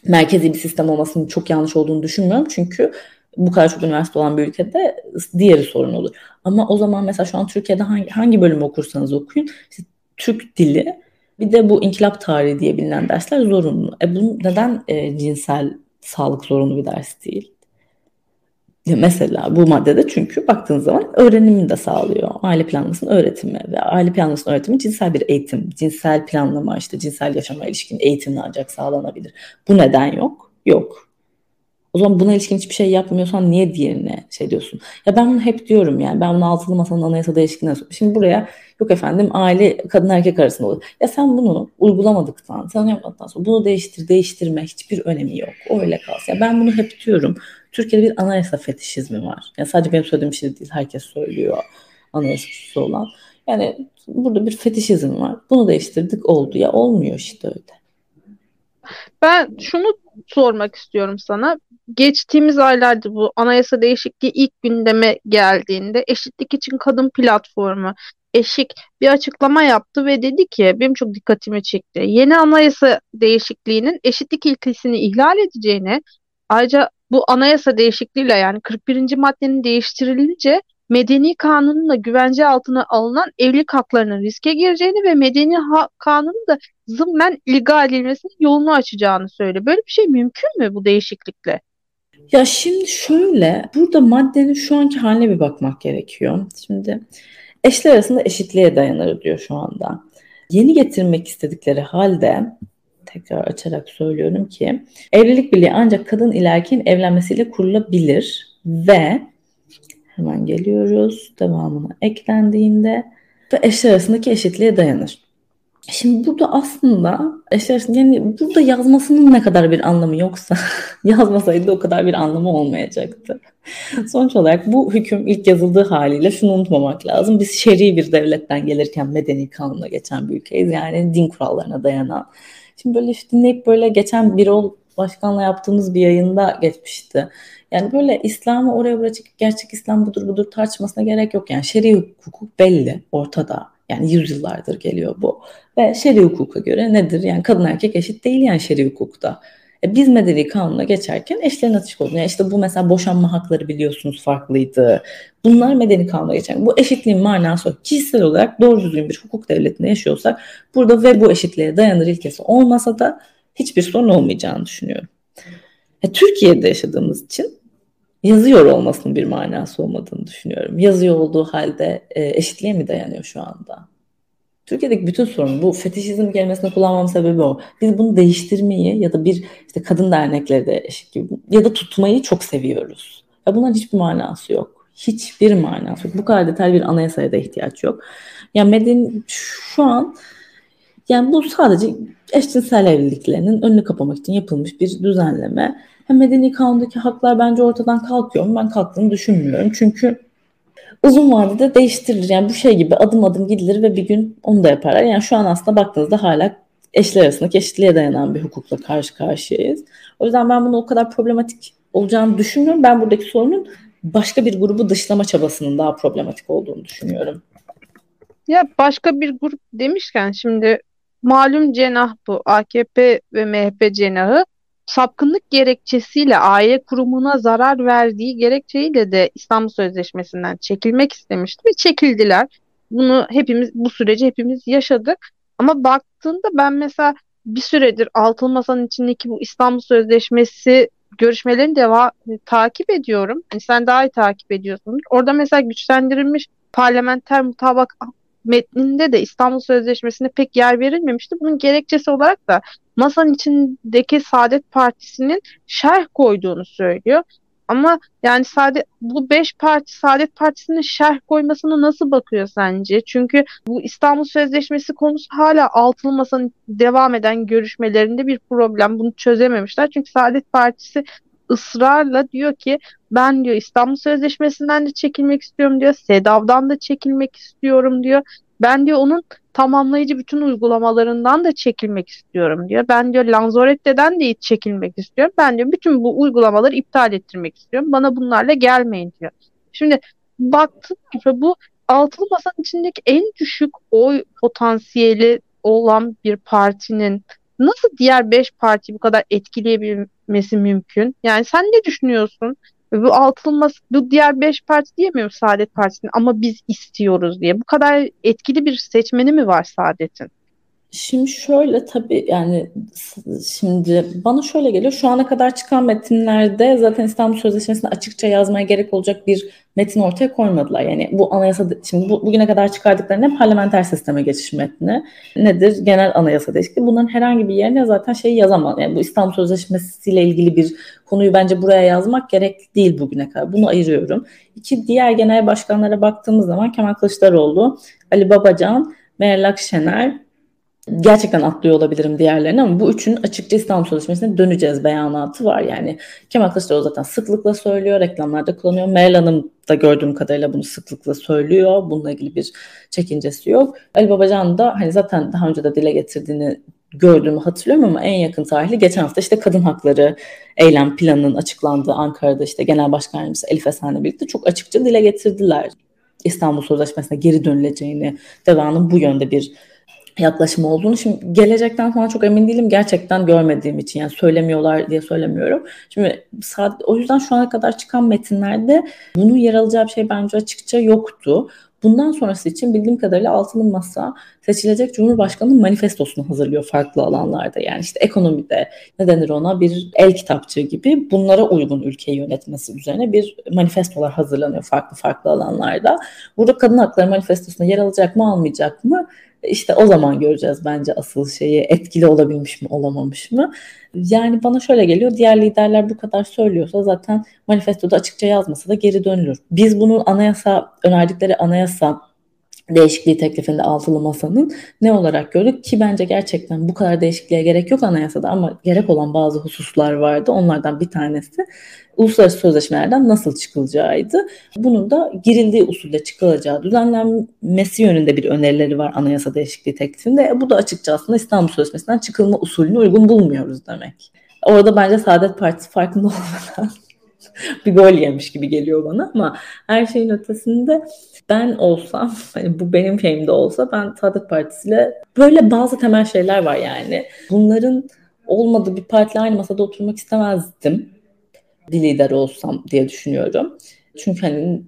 merkezi bir sistem olmasının çok yanlış olduğunu düşünmüyorum. Çünkü bu kadar çok üniversite olan bir ülkede diğeri sorun olur. Ama o zaman mesela şu an Türkiye'de hangi, hangi bölümü okursanız okuyun işte Türk dili bir de bu inkılap tarihi diye bilinen dersler zorunlu. E bu neden e, cinsel sağlık zorunlu bir ders değil? Mesela bu maddede çünkü baktığınız zaman öğrenimini de sağlıyor. Aile planlamasının öğretimi ve aile planlamasının öğretimi cinsel bir eğitim. Cinsel planlama işte cinsel yaşama ilişkin eğitimle ancak sağlanabilir. Bu neden yok? Yok. O zaman buna ilişkin hiçbir şey yapmıyorsan niye diğerine şey diyorsun? Ya ben bunu hep diyorum yani. Ben bunu altılı masanın anayasa değişikliğine Şimdi buraya yok efendim aile kadın erkek arasında olur. Ya sen bunu uygulamadıktan, sen yapmadıktan sonra bunu değiştir, değiştirme hiçbir önemi yok. O öyle kalsın. Ya ben bunu hep diyorum. Türkiye'de bir anayasa fetişizmi var. Yani sadece benim söylediğim şey değil. Herkes söylüyor anayasası olan. Yani burada bir fetişizm var. Bunu değiştirdik oldu. Ya olmuyor işte öyle.
Ben şunu sormak istiyorum sana. Geçtiğimiz aylarda bu anayasa değişikliği ilk gündeme geldiğinde Eşitlik için Kadın Platformu Eşik bir açıklama yaptı ve dedi ki benim çok dikkatimi çekti. Yeni anayasa değişikliğinin eşitlik ilkesini ihlal edeceğini ayrıca bu anayasa değişikliğiyle yani 41. maddenin değiştirilince medeni kanunla güvence altına alınan evlilik haklarının riske gireceğini ve medeni ha- kanunun da zımmen ilga edilmesinin yolunu açacağını söylüyor. Böyle bir şey mümkün mü bu değişiklikle?
Ya şimdi şöyle, burada maddenin şu anki haline bir bakmak gerekiyor. Şimdi eşler arasında eşitliğe dayanır diyor şu anda. Yeni getirmek istedikleri halde tekrar açarak söylüyorum ki evlilik birliği ancak kadın ile erkeğin evlenmesiyle kurulabilir ve hemen geliyoruz devamına eklendiğinde ve eşler arasındaki eşitliğe dayanır. Şimdi burada aslında eşler yani burada yazmasının ne kadar bir anlamı yoksa yazmasaydı o kadar bir anlamı olmayacaktı. Sonuç olarak bu hüküm ilk yazıldığı haliyle şunu unutmamak lazım. Biz şer'i bir devletten gelirken medeni kanuna geçen bir ülkeyiz. Yani din kurallarına dayanan. Şimdi böyle işte dinleyip böyle geçen bir ol başkanla yaptığımız bir yayında geçmişti. Yani böyle İslam'ı oraya bırakıp gerçek İslam budur budur tartışmasına gerek yok. Yani şer'i hukuk belli ortada. Yani yüzyıllardır geliyor bu. Ve şer'i hukuka göre nedir? Yani kadın erkek eşit değil yani şer'i hukukta. E biz medeni kanuna geçerken eşlerin açık olduğunu. Yani işte bu mesela boşanma hakları biliyorsunuz farklıydı. Bunlar medeni kanuna geçen. Bu eşitliğin manası kişisel olarak doğru düzgün bir hukuk devletinde yaşıyorsak burada ve bu eşitliğe dayanır ilkesi olmasa da hiçbir sorun olmayacağını düşünüyorum. E, Türkiye'de yaşadığımız için yazıyor olmasının bir manası olmadığını düşünüyorum. Yazıyor olduğu halde e, eşitliğe mi dayanıyor şu anda? Türkiye'deki bütün sorun bu fetişizm kelimesini kullanmam sebebi o. Biz bunu değiştirmeyi ya da bir işte kadın dernekleri de eşit gibi ya da tutmayı çok seviyoruz. Ya bunların hiçbir manası yok. Hiçbir manası yok. Bu kadar detaylı bir anayasaya da ihtiyaç yok. Yani medeni şu an yani bu sadece eşcinsel evliliklerinin önünü kapamak için yapılmış bir düzenleme. Hem medeni kanundaki haklar bence ortadan kalkıyor mu? Ben kalktığını düşünmüyorum. Çünkü uzun vadede değiştirilir. Yani bu şey gibi adım adım gidilir ve bir gün onu da yaparlar. Yani şu an aslında baktığınızda hala eşler arasındaki eşitliğe dayanan bir hukukla karşı karşıyayız. O yüzden ben bunu o kadar problematik olacağını düşünmüyorum. Ben buradaki sorunun başka bir grubu dışlama çabasının daha problematik olduğunu düşünüyorum.
Ya başka bir grup demişken şimdi malum cenah bu AKP ve MHP cenahı sapkınlık gerekçesiyle aile kurumuna zarar verdiği gerekçeyle de İstanbul Sözleşmesi'nden çekilmek istemişti ve çekildiler. Bunu hepimiz bu süreci hepimiz yaşadık. Ama baktığında ben mesela bir süredir altılı masanın içindeki bu İstanbul Sözleşmesi görüşmelerini devam takip ediyorum. Yani sen daha iyi takip ediyorsun. Orada mesela güçlendirilmiş parlamenter mutabak metninde de İstanbul Sözleşmesi'ne pek yer verilmemişti. Bunun gerekçesi olarak da masanın içindeki Saadet Partisi'nin şerh koyduğunu söylüyor. Ama yani Saadet, bu beş parti Saadet Partisi'nin şerh koymasına nasıl bakıyor sence? Çünkü bu İstanbul Sözleşmesi konusu hala altılı masanın devam eden görüşmelerinde bir problem. Bunu çözememişler. Çünkü Saadet Partisi ısrarla diyor ki ben diyor İstanbul Sözleşmesi'nden de çekilmek istiyorum diyor. SEDAV'dan da çekilmek istiyorum diyor. Ben diyor onun tamamlayıcı bütün uygulamalarından da çekilmek istiyorum diyor. Ben diyor Lanzarote'den de çekilmek istiyorum. Ben diyor bütün bu uygulamaları iptal ettirmek istiyorum. Bana bunlarla gelmeyin diyor. Şimdi baktım bu altılı masanın içindeki en düşük oy potansiyeli olan bir partinin nasıl diğer beş parti bu kadar etkileyebilmesi mümkün? Yani sen ne düşünüyorsun? Bu altılması, bu diğer beş parti diyemiyorum Saadet Partisi'nin ama biz istiyoruz diye. Bu kadar etkili bir seçmeni mi var Saadet'in?
Şimdi şöyle tabii yani şimdi bana şöyle geliyor. Şu ana kadar çıkan metinlerde zaten İstanbul Sözleşmesi'ni açıkça yazmaya gerek olacak bir metin ortaya koymadılar. Yani bu anayasa şimdi bu, bugüne kadar çıkardıkları ne parlamenter sisteme geçiş metni nedir? Genel anayasa değişikliği. Bunların herhangi bir yerine zaten şey yazamaz. Yani bu İstanbul Sözleşmesi ile ilgili bir konuyu bence buraya yazmak gerek değil bugüne kadar. Bunu ayırıyorum. İki diğer genel başkanlara baktığımız zaman Kemal Kılıçdaroğlu, Ali Babacan, Meral Akşener, gerçekten atlıyor olabilirim diğerlerini ama bu üçün açıkça İstanbul Sözleşmesi'ne döneceğiz beyanatı var. Yani Kemal Kılıçdaroğlu zaten sıklıkla söylüyor, reklamlarda kullanıyor. Meral Hanım da gördüğüm kadarıyla bunu sıklıkla söylüyor. Bununla ilgili bir çekincesi yok. Ali Babacan da hani zaten daha önce de dile getirdiğini gördüğümü hatırlıyorum ama en yakın tarihli geçen hafta işte kadın hakları eylem planının açıklandığı Ankara'da işte Genel Başkan Yardımcısı Elif Esen'le birlikte çok açıkça dile getirdiler. İstanbul Sözleşmesi'ne geri dönüleceğini, devamının bu yönde bir yaklaşımı olduğunu. Şimdi gelecekten falan çok emin değilim gerçekten görmediğim için yani söylemiyorlar diye söylemiyorum. Şimdi o yüzden şu ana kadar çıkan metinlerde bunun yer alacağı bir şey bence açıkça yoktu. Bundan sonrası için bildiğim kadarıyla altılı masa seçilecek Cumhurbaşkanı'nın manifestosunu hazırlıyor farklı alanlarda. Yani işte ekonomide ne denir ona bir el kitapçığı gibi bunlara uygun ülkeyi yönetmesi üzerine bir manifestolar hazırlanıyor farklı farklı alanlarda. Burada kadın hakları manifestosuna yer alacak mı almayacak mı? İşte o zaman göreceğiz bence asıl şeyi etkili olabilmiş mi olamamış mı. Yani bana şöyle geliyor diğer liderler bu kadar söylüyorsa zaten manifestoda açıkça yazmasa da geri dönülür. Biz bunun anayasa önerdikleri anayasa değişikliği teklifinde altılı masanın ne olarak gördük ki bence gerçekten bu kadar değişikliğe gerek yok anayasada ama gerek olan bazı hususlar vardı. Onlardan bir tanesi uluslararası sözleşmelerden nasıl çıkılacağıydı. Bunun da girildiği usulde çıkılacağı düzenlenmesi yönünde bir önerileri var anayasa değişikliği teklifinde. E, bu da açıkça aslında İstanbul Sözleşmesi'nden çıkılma usulünü uygun bulmuyoruz demek. Orada bence Saadet Partisi farkında olmadan bir gol yemiş gibi geliyor bana ama her şeyin ötesinde ben olsam hani bu benim şeyimde olsa ben Saadet Partisi'yle böyle bazı temel şeyler var yani. Bunların olmadığı bir partiyle aynı masada oturmak istemezdim bir lider olsam diye düşünüyorum. Çünkü hani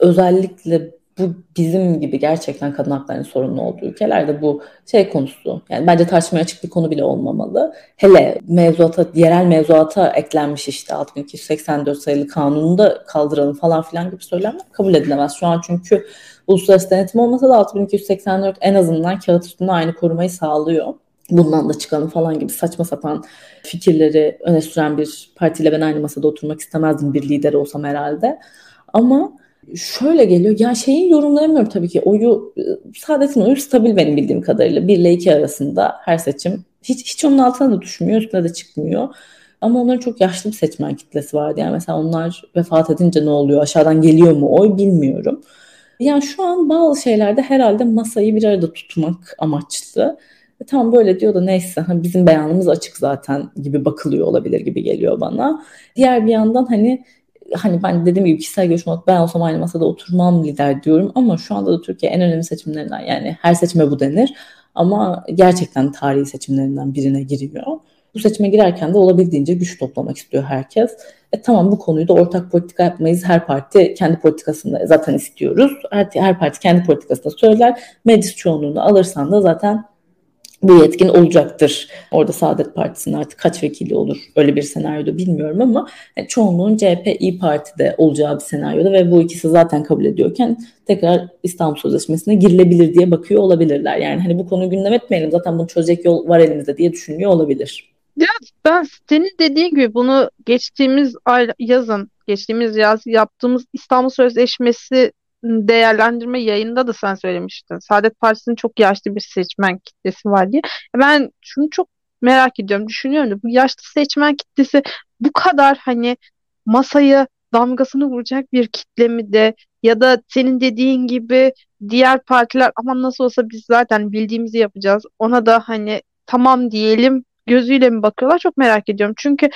özellikle bu bizim gibi gerçekten kadın haklarının sorunlu olduğu ülkelerde bu şey konusu. Yani bence tartışmaya açık bir konu bile olmamalı. Hele mevzuata, yerel mevzuata eklenmiş işte 6284 sayılı kanununda kaldıralım falan filan gibi söylemler kabul edilemez. Şu an çünkü uluslararası denetim olmasa da 6284 en azından kağıt üstünde aynı korumayı sağlıyor bundan da çıkalım falan gibi saçma sapan fikirleri öne süren bir partiyle ben aynı masada oturmak istemezdim bir lider olsam herhalde. Ama şöyle geliyor. Ya şeyi yorumlayamıyorum tabii ki. Oyu Saadet'in oyu stabil benim bildiğim kadarıyla. 1 ile 2 arasında her seçim. Hiç, hiç onun altına da düşmüyor. Üstüne de çıkmıyor. Ama onların çok yaşlı bir seçmen kitlesi vardı. Yani mesela onlar vefat edince ne oluyor? Aşağıdan geliyor mu oy bilmiyorum. Yani şu an bazı şeylerde herhalde masayı bir arada tutmak amaçlı. E, tam böyle diyor da neyse bizim beyanımız açık zaten gibi bakılıyor olabilir gibi geliyor bana. Diğer bir yandan hani hani ben dediğim gibi kişisel görüş olarak ben olsam aynı masada oturmam lider diyorum ama şu anda da Türkiye en önemli seçimlerinden yani her seçime bu denir ama gerçekten tarihi seçimlerinden birine giriyor. Bu seçime girerken de olabildiğince güç toplamak istiyor herkes. E tamam bu konuyu da ortak politika yapmayız. Her parti kendi politikasında zaten istiyoruz. Her, her parti kendi politikasında söyler. Meclis çoğunluğunu alırsan da zaten bu yetkin olacaktır. Orada Saadet Partisi'nin artık kaç vekili olur öyle bir senaryoda bilmiyorum ama yani çoğunluğun CHP İyi Parti'de olacağı bir senaryoda ve bu ikisi zaten kabul ediyorken tekrar İstanbul Sözleşmesi'ne girilebilir diye bakıyor olabilirler. Yani hani bu konuyu gündem etmeyelim zaten bunu çözecek yol var elimizde diye düşünüyor olabilir.
Ya ben senin dediğin gibi bunu geçtiğimiz ay yazın, geçtiğimiz yaz yaptığımız İstanbul Sözleşmesi değerlendirme yayında da sen söylemiştin. Saadet Partisi'nin çok yaşlı bir seçmen kitlesi var diye. E, ben şunu çok merak ediyorum, düşünüyorum da bu yaşlı seçmen kitlesi bu kadar hani masayı damgasını vuracak bir kitle mi de ya da senin dediğin gibi diğer partiler ama nasıl olsa biz zaten bildiğimizi yapacağız. Ona da hani tamam diyelim gözüyle mi bakıyorlar çok merak ediyorum. Çünkü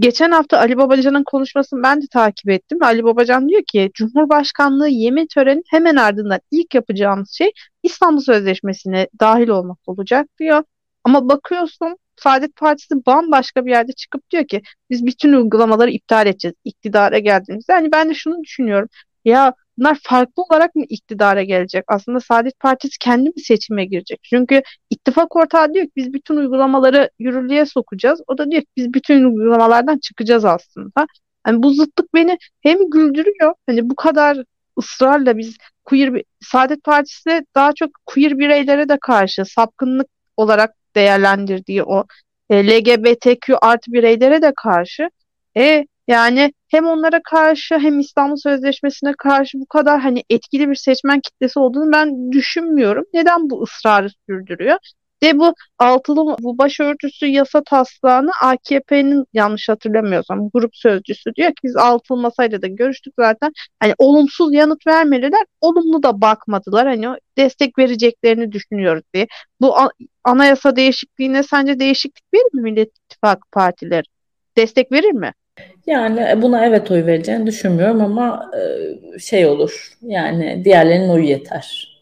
geçen hafta Ali Babacan'ın konuşmasını ben de takip ettim. Ali Babacan diyor ki Cumhurbaşkanlığı yemin töreni hemen ardından ilk yapacağımız şey İstanbul Sözleşmesi'ne dahil olmak olacak diyor. Ama bakıyorsun Saadet Partisi bambaşka bir yerde çıkıp diyor ki biz bütün uygulamaları iptal edeceğiz iktidara geldiğimizde. Yani ben de şunu düşünüyorum. Ya bunlar farklı olarak mı iktidara gelecek? Aslında Saadet Partisi kendi mi seçime girecek? Çünkü ittifak ortağı diyor ki biz bütün uygulamaları yürürlüğe sokacağız. O da diyor ki biz bütün uygulamalardan çıkacağız aslında. Yani bu zıtlık beni hem güldürüyor. Hani bu kadar ısrarla biz queer Saadet Partisi daha çok queer bireylere de karşı sapkınlık olarak değerlendirdiği o e, LGBTQ artı bireylere de karşı e yani hem onlara karşı hem İstanbul Sözleşmesi'ne karşı bu kadar hani etkili bir seçmen kitlesi olduğunu ben düşünmüyorum. Neden bu ısrarı sürdürüyor? De bu altılı bu başörtüsü yasa taslağını AKP'nin yanlış hatırlamıyorsam grup sözcüsü diyor ki biz altılı masayla da görüştük zaten. Hani olumsuz yanıt vermediler, olumlu da bakmadılar. Hani destek vereceklerini düşünüyoruz diye. Bu anayasa değişikliğine sence değişiklik verir mi Millet İttifakı partileri? Destek verir mi?
Yani buna evet oy vereceğini düşünmüyorum ama şey olur. Yani diğerlerinin oyu yeter.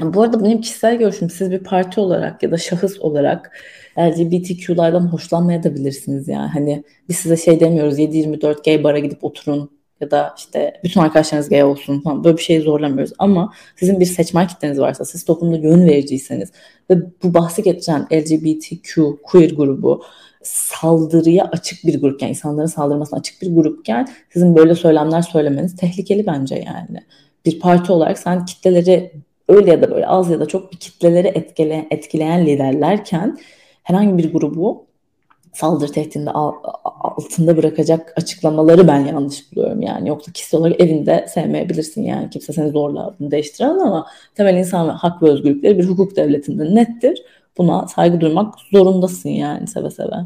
Bu arada benim kişisel görüşüm siz bir parti olarak ya da şahıs olarak LGBTQ'lardan hoşlanmayabilirsiniz yani. Hani biz size şey demiyoruz 7-24 gay bara gidip oturun ya da işte bütün arkadaşlarınız gay olsun falan böyle bir şeyi zorlamıyoruz. Ama sizin bir seçmen kitleniz varsa, siz toplumda yön vericiyseniz ve bu bahsi geçen LGBTQ queer grubu saldırıya açık bir grupken, insanların saldırmasına açık bir grupken sizin böyle söylemler söylemeniz tehlikeli bence yani. Bir parti olarak sen kitleleri öyle ya da böyle az ya da çok bir kitleleri etkileyen, etkileyen liderlerken herhangi bir grubu saldırı tehditinde altında bırakacak açıklamaları ben yanlış buluyorum yani. Yoksa kişi olarak evinde sevmeyebilirsin yani. Kimse seni zorla değiştiren ama temel insan hak ve özgürlükleri bir hukuk devletinde nettir. Buna saygı duymak zorundasın yani seve seve.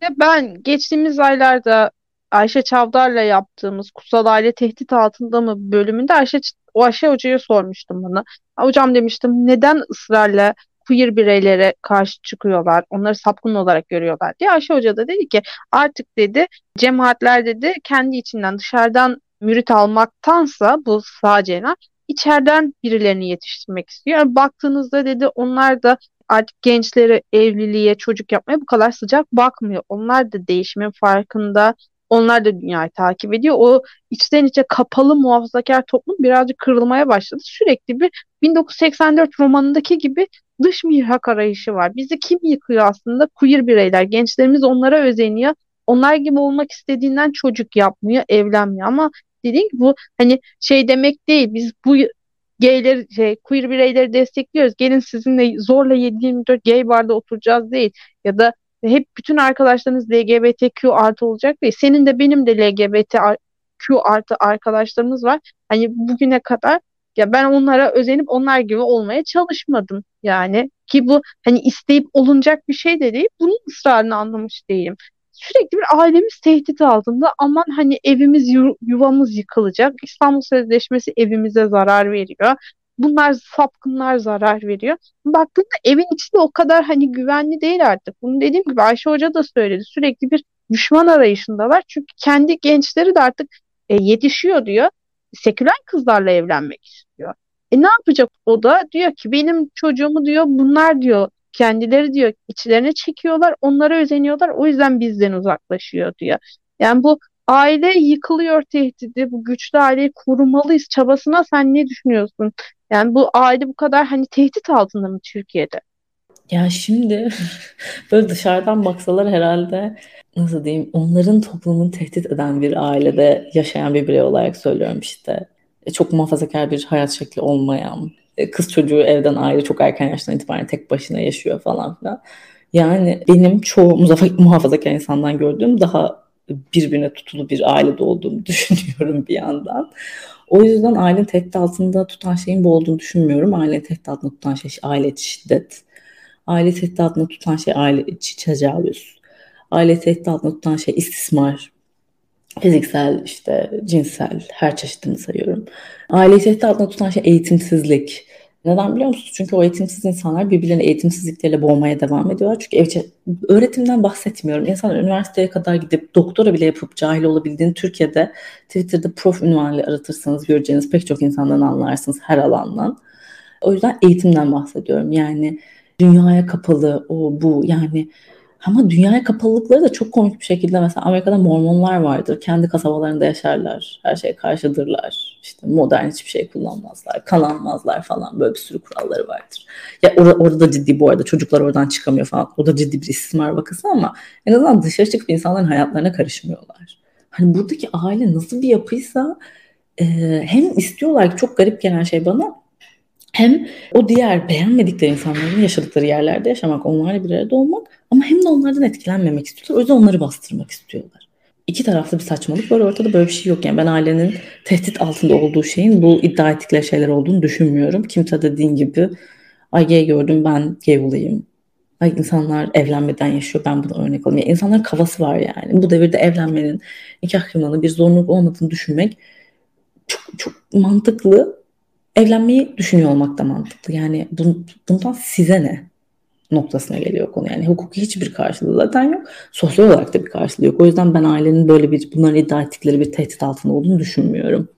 ben geçtiğimiz aylarda Ayşe Çavdar'la yaptığımız Kutsal Aile Tehdit Altında mı bölümünde Ayşe o Ayşe Hoca'ya sormuştum bunu. Hocam demiştim neden ısrarla queer bireylere karşı çıkıyorlar, onları sapkın olarak görüyorlar diye. Ayşe Hoca da dedi ki artık dedi cemaatler dedi kendi içinden dışarıdan mürit almaktansa bu sağcılar içeriden birilerini yetiştirmek istiyor. Yani baktığınızda dedi onlar da artık gençleri evliliğe, çocuk yapmaya bu kadar sıcak bakmıyor. Onlar da değişimin farkında. Onlar da dünyayı takip ediyor. O içten içe kapalı muhafazakar toplum birazcık kırılmaya başladı. Sürekli bir 1984 romanındaki gibi dış mihrak arayışı var. Bizi kim yıkıyor aslında? Queer bireyler. Gençlerimiz onlara özeniyor. Onlar gibi olmak istediğinden çocuk yapmıyor, evlenmiyor. Ama dediğim gibi bu hani şey demek değil. Biz bu gayleri, şey, queer bireyleri destekliyoruz. Gelin sizinle zorla 7-24 gay barda oturacağız değil. Ya da hep bütün arkadaşlarınız LGBTQ artı olacak değil. Senin de benim de LGBTQ artı arkadaşlarımız var. Hani bugüne kadar ya ben onlara özenip onlar gibi olmaya çalışmadım yani. Ki bu hani isteyip olunacak bir şey de değil. Bunun ısrarını anlamış değilim. Sürekli bir ailemiz tehdit altında. Aman hani evimiz yuvamız yıkılacak. İstanbul Sözleşmesi evimize zarar veriyor. Bunlar sapkınlar zarar veriyor. Baktığında evin içi de o kadar hani güvenli değil artık. Bunu dediğim gibi Ayşe Hoca da söyledi. Sürekli bir düşman arayışındalar. Çünkü kendi gençleri de artık e, yetişiyor diyor. Seküler kızlarla evlenmek istiyor. E ne yapacak o da? Diyor ki benim çocuğumu diyor bunlar diyor kendileri diyor içlerine çekiyorlar, onlara özeniyorlar. O yüzden bizden uzaklaşıyor diyor. Yani bu aile yıkılıyor tehdidi, bu güçlü aileyi korumalıyız çabasına sen ne düşünüyorsun? Yani bu aile bu kadar hani tehdit altında mı Türkiye'de?
Ya şimdi böyle dışarıdan baksalar herhalde nasıl diyeyim onların toplumunu tehdit eden bir ailede yaşayan bir birey olarak söylüyorum işte. E, çok muhafazakar bir hayat şekli olmayan, kız çocuğu evden ayrı çok erken yaştan itibaren tek başına yaşıyor falan filan. Yani benim çoğu muhafazakar insandan gördüğüm daha birbirine tutulu bir ailede olduğumu düşünüyorum bir yandan. O yüzden aile tehdit altında tutan şeyin bu olduğunu düşünmüyorum. Aile tehdit altında tutan şey aile şiddet. Aile tehdit altında tutan şey aile tecavüz. Aile tehdit altında tutan şey istismar. Fiziksel, işte cinsel, her çeşitini sayıyorum. Aile tehdit altında tutan şey eğitimsizlik. Neden biliyor musunuz? Çünkü o eğitimsiz insanlar birbirlerini eğitimsizlikleriyle boğmaya devam ediyorlar. Çünkü ev, öğretimden bahsetmiyorum. İnsanlar üniversiteye kadar gidip doktora bile yapıp cahil olabildiğini Türkiye'de Twitter'da prof ünvanıyla aratırsanız göreceğiniz pek çok insandan anlarsınız her alandan. O yüzden eğitimden bahsediyorum. Yani dünyaya kapalı o bu yani Ama dünyaya kapalılıkları da çok komik bir şekilde mesela Amerika'da Mormonlar vardır. Kendi kasabalarında yaşarlar. Her şeye karşıdırlar. İşte modern hiçbir şey kullanmazlar. Kan almazlar falan. Böyle bir sürü kuralları vardır. Ya or orada da ciddi bu arada çocuklar oradan çıkamıyor falan. O da ciddi bir istismar vakası ama en azından dışarı çıkıp insanların hayatlarına karışmıyorlar. Hani buradaki aile nasıl bir yapıysa e, hem istiyorlar ki çok garip gelen şey bana hem o diğer beğenmedikleri insanların yaşadıkları yerlerde yaşamak, onlarla bir arada olmak ama hem de onlardan etkilenmemek istiyorlar. O yüzden onları bastırmak istiyorlar. İki taraflı bir saçmalık var. Ortada böyle bir şey yok. Yani ben ailenin tehdit altında olduğu şeyin bu iddia ettikleri şeyler olduğunu düşünmüyorum. Kimse dediğin gibi ay gay gördüm ben gay olayım. Ay insanlar evlenmeden yaşıyor ben buna örnek olayım. Yani insanların kafası var yani. Bu devirde evlenmenin, nikah kıymanın bir zorunluluk olmadığını düşünmek çok, çok mantıklı evlenmeyi düşünüyor olmak da mantıklı. Yani bun, bundan size ne noktasına geliyor konu. Yani hukuki hiçbir karşılığı zaten yok. Sosyal olarak da bir karşılığı yok. O yüzden ben ailenin böyle bir bunların iddia ettikleri bir tehdit altında olduğunu düşünmüyorum.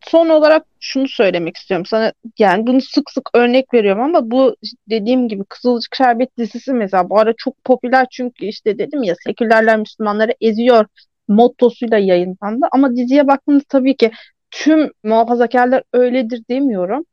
Son olarak şunu söylemek istiyorum sana. Yani bunu sık sık örnek veriyorum ama bu dediğim gibi Kızılcık Şerbet dizisi mesela bu ara çok popüler çünkü işte dedim ya sekülerler Müslümanları eziyor mottosuyla yayınlandı. Ama diziye baktığınızda tabii ki tüm muhafazakarlar öyledir demiyorum.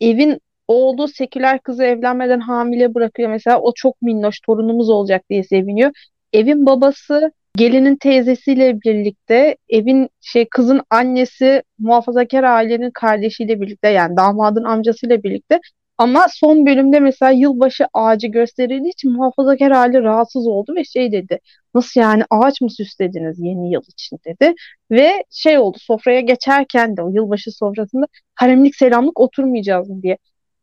Evin oğlu seküler kızı evlenmeden hamile bırakıyor mesela. O çok minnoş torunumuz olacak diye seviniyor. Evin babası gelinin teyzesiyle birlikte evin şey kızın annesi muhafazakar ailenin kardeşiyle birlikte yani damadın amcasıyla birlikte ama son bölümde mesela yılbaşı ağacı gösterildiği için muhafazakar aile rahatsız oldu ve şey dedi. Nasıl yani ağaç mı süslediniz yeni yıl için dedi. Ve şey oldu sofraya geçerken de o yılbaşı sofrasında haremlik selamlık oturmayacağız mı diye.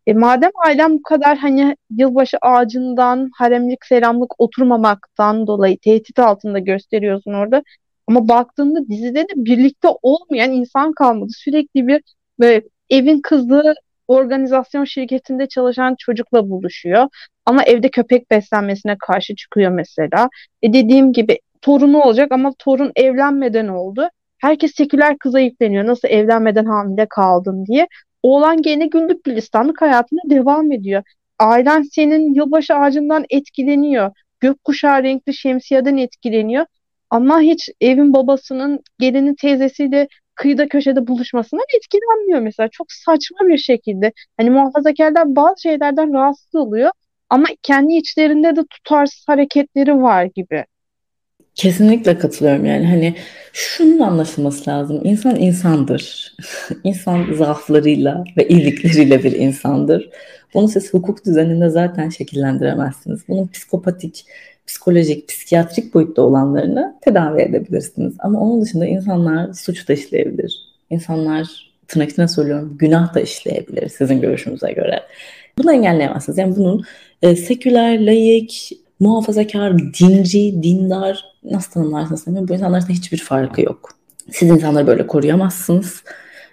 E madem ailem bu kadar hani yılbaşı ağacından haremlik selamlık oturmamaktan dolayı tehdit altında gösteriyorsun orada. Ama baktığında dizide de birlikte olmayan insan kalmadı. Sürekli bir böyle evin kızı organizasyon şirketinde çalışan çocukla buluşuyor. Ama evde köpek beslenmesine karşı çıkıyor mesela. E dediğim gibi torunu olacak ama torun evlenmeden oldu. Herkes seküler kıza yükleniyor. Nasıl evlenmeden hamile kaldın diye. Oğlan gene günlük gülistanlık hayatına devam ediyor. Ailen senin yılbaşı ağacından etkileniyor. Gökkuşağı renkli şemsiyeden etkileniyor. Ama hiç evin babasının gelinin teyzesiyle kıyıda köşede buluşmasından etkilenmiyor mesela. Çok saçma bir şekilde. Hani muhafazakarlar bazı şeylerden rahatsız oluyor ama kendi içlerinde de tutarsız hareketleri var gibi.
Kesinlikle katılıyorum yani hani şunun anlaşılması lazım. İnsan insandır. İnsan zaaflarıyla ve iyilikleriyle bir insandır. Bunu siz hukuk düzeninde zaten şekillendiremezsiniz. Bunun psikopatik, psikolojik, psikiyatrik boyutta olanlarını tedavi edebilirsiniz. Ama onun dışında insanlar suç da işleyebilir. İnsanlar tırnak içine söylüyorum günah da işleyebilir sizin görüşünüze göre. Bunu engelleyemezsiniz. Yani bunun e, seküler, laik, muhafazakar, dinci, dindar nasıl tanımlarsınız. Bu insanların hiçbir farkı yok. Siz insanları böyle koruyamazsınız.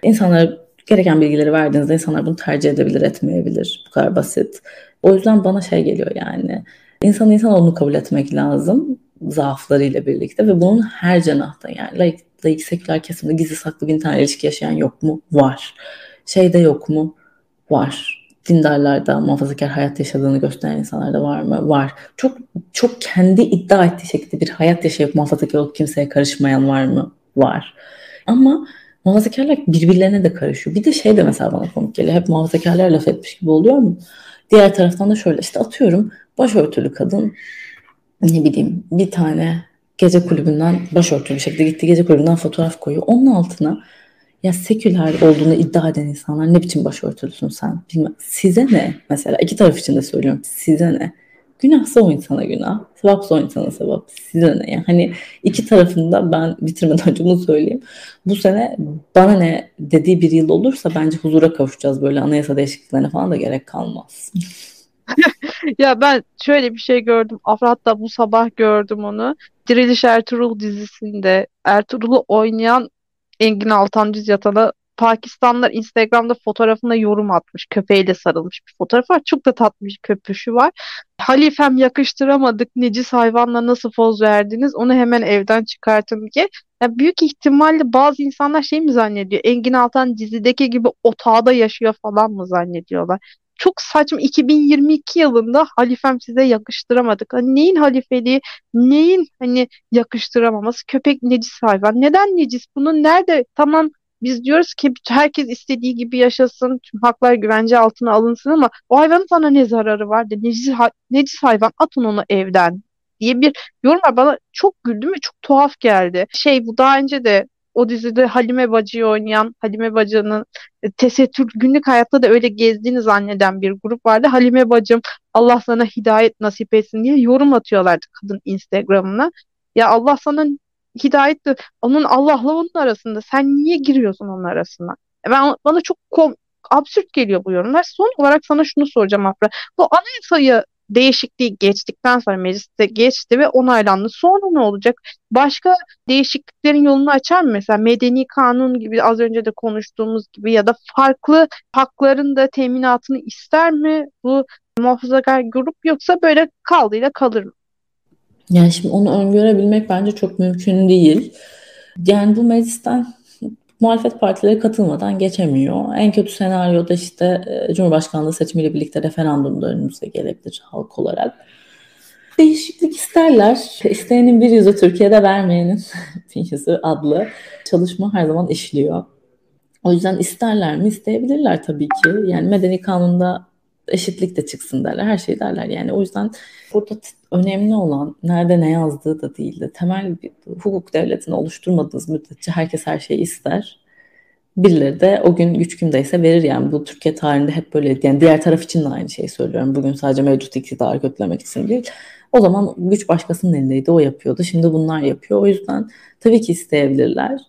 İnsanlara gereken bilgileri verdiğinizde insanlar bunu tercih edebilir, etmeyebilir. Bu kadar basit. O yüzden bana şey geliyor yani. İnsan insan olduğunu kabul etmek lazım zaaflarıyla birlikte ve bunun her cenahta yani laik, laik seküler kesimde gizli saklı bin tane ilişki yaşayan yok mu? Var. Şeyde yok mu? Var dindarlarda muhafazakar hayat yaşadığını gösteren insanlar da var mı? Var. Çok çok kendi iddia ettiği şekilde bir hayat yaşayıp muhafazakar olup kimseye karışmayan var mı? Var. Ama muhafazakarlar birbirlerine de karışıyor. Bir de şey de mesela bana komik geliyor. Hep muhafazakarlar laf etmiş gibi oluyor mu? Diğer taraftan da şöyle işte atıyorum başörtülü kadın ne bileyim bir tane gece kulübünden başörtülü şekilde gitti gece kulübünden fotoğraf koyuyor. Onun altına ya seküler olduğunu iddia eden insanlar ne biçim başörtülüsün sen? Bilmem. Size ne? Mesela iki taraf için de söylüyorum. Size ne? Günahsa o insana günah. Sevapsa o insana sevap. Size ne? Yani hani iki tarafında ben bitirmeden önce bunu söyleyeyim. Bu sene bana ne dediği bir yıl olursa bence huzura kavuşacağız. Böyle anayasa değişikliklerine falan da gerek kalmaz.
ya ben şöyle bir şey gördüm. Hatta bu sabah gördüm onu. Diriliş Ertuğrul dizisinde Ertuğrul'u oynayan Engin Altan Düz Yatan'a Pakistanlılar Instagram'da fotoğrafına yorum atmış. Köpeğiyle sarılmış bir fotoğraf var. Çok da tatlı bir köpüşü var. Halifem yakıştıramadık. Necis hayvanla nasıl poz verdiniz? Onu hemen evden çıkartın diye. Ya büyük ihtimalle bazı insanlar şey mi zannediyor? Engin Altan dizideki gibi otağda yaşıyor falan mı zannediyorlar? çok saçma 2022 yılında halifem size yakıştıramadık. Hani neyin halifeliği, neyin hani yakıştıramaması? Köpek necis hayvan. Neden necis? Bunun nerede? Tamam biz diyoruz ki herkes istediği gibi yaşasın, tüm haklar güvence altına alınsın ama o hayvanın sana ne zararı var? De, necis, necis hayvan atın onu evden diye bir yorum var. Bana çok güldüm ve çok tuhaf geldi. Şey bu daha önce de o dizide Halime Bacı'yı oynayan Halime Bacı'nın e, tesettür günlük hayatta da öyle gezdiğini zanneden bir grup vardı. Halime Bacım Allah sana hidayet nasip etsin diye yorum atıyorlardı kadın Instagram'ına. Ya Allah sana hidayet de onun Allah'la onun arasında. Sen niye giriyorsun onun arasına? E ben bana çok kom absürt geliyor bu yorumlar. Son olarak sana şunu soracağım Afra. Bu anayasayı değişikliği geçtikten sonra mecliste geçti ve onaylandı. Sonra ne olacak? Başka değişikliklerin yolunu açar mı? Mesela medeni kanun gibi az önce de konuştuğumuz gibi ya da farklı hakların da teminatını ister mi bu muhafazakar grup yoksa böyle kaldığıyla kalır mı?
Yani şimdi onu öngörebilmek bence çok mümkün değil. Yani bu meclisten muhalefet partileri katılmadan geçemiyor. En kötü senaryoda işte e, Cumhurbaşkanlığı seçimiyle birlikte referandum da önümüze gelebilir halk olarak. Değişiklik isterler. İsteyenin bir yüzü Türkiye'de vermeyenin bir yüzü adlı çalışma her zaman işliyor. O yüzden isterler mi? İsteyebilirler tabii ki. Yani medeni kanunda eşitlik de çıksın derler. Her şey derler. Yani o yüzden burada önemli olan nerede ne yazdığı da değil de temel bir hukuk devletini oluşturmadığınız müddetçe herkes her şeyi ister. Birileri de o gün güç kimdeyse verir yani bu Türkiye tarihinde hep böyle yani diğer taraf için de aynı şeyi söylüyorum. Bugün sadece mevcut iktidarı kötülemek için değil. O zaman güç başkasının elindeydi o yapıyordu. Şimdi bunlar yapıyor. O yüzden tabii ki isteyebilirler.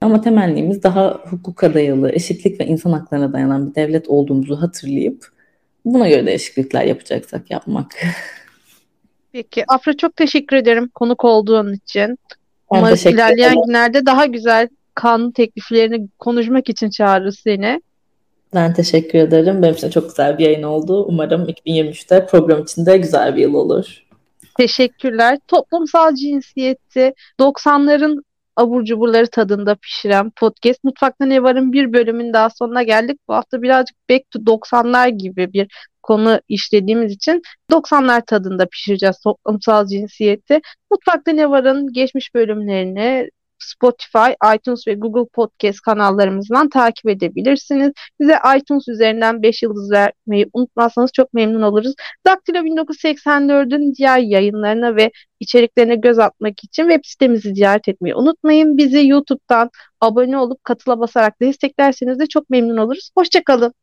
Ama temennimiz daha hukuka dayalı, eşitlik ve insan haklarına dayanan bir devlet olduğumuzu hatırlayıp buna göre değişiklikler yapacaksak yapmak.
Peki Afra çok teşekkür ederim konuk olduğun için. Umarız ilerleyen ederim. günlerde daha güzel kanun tekliflerini konuşmak için çağırırız seni.
Ben teşekkür ederim. Benim için çok güzel bir yayın oldu. Umarım 2023'te program içinde güzel bir yıl olur.
Teşekkürler. Toplumsal cinsiyeti 90'ların abur cuburları tadında pişiren podcast. Mutfakta Ne Var'ın bir bölümün daha sonuna geldik. Bu hafta birazcık back to 90'lar gibi bir konu işlediğimiz için 90'lar tadında pişireceğiz toplumsal cinsiyeti. Mutfakta Ne Var'ın geçmiş bölümlerini Spotify, iTunes ve Google Podcast kanallarımızdan takip edebilirsiniz. Bize iTunes üzerinden 5 yıldız vermeyi unutmazsanız çok memnun oluruz. Daktilo 1984'ün diğer yayınlarına ve içeriklerine göz atmak için web sitemizi ziyaret etmeyi unutmayın. Bizi YouTube'dan abone olup katıla basarak desteklerseniz de çok memnun oluruz. Hoşçakalın.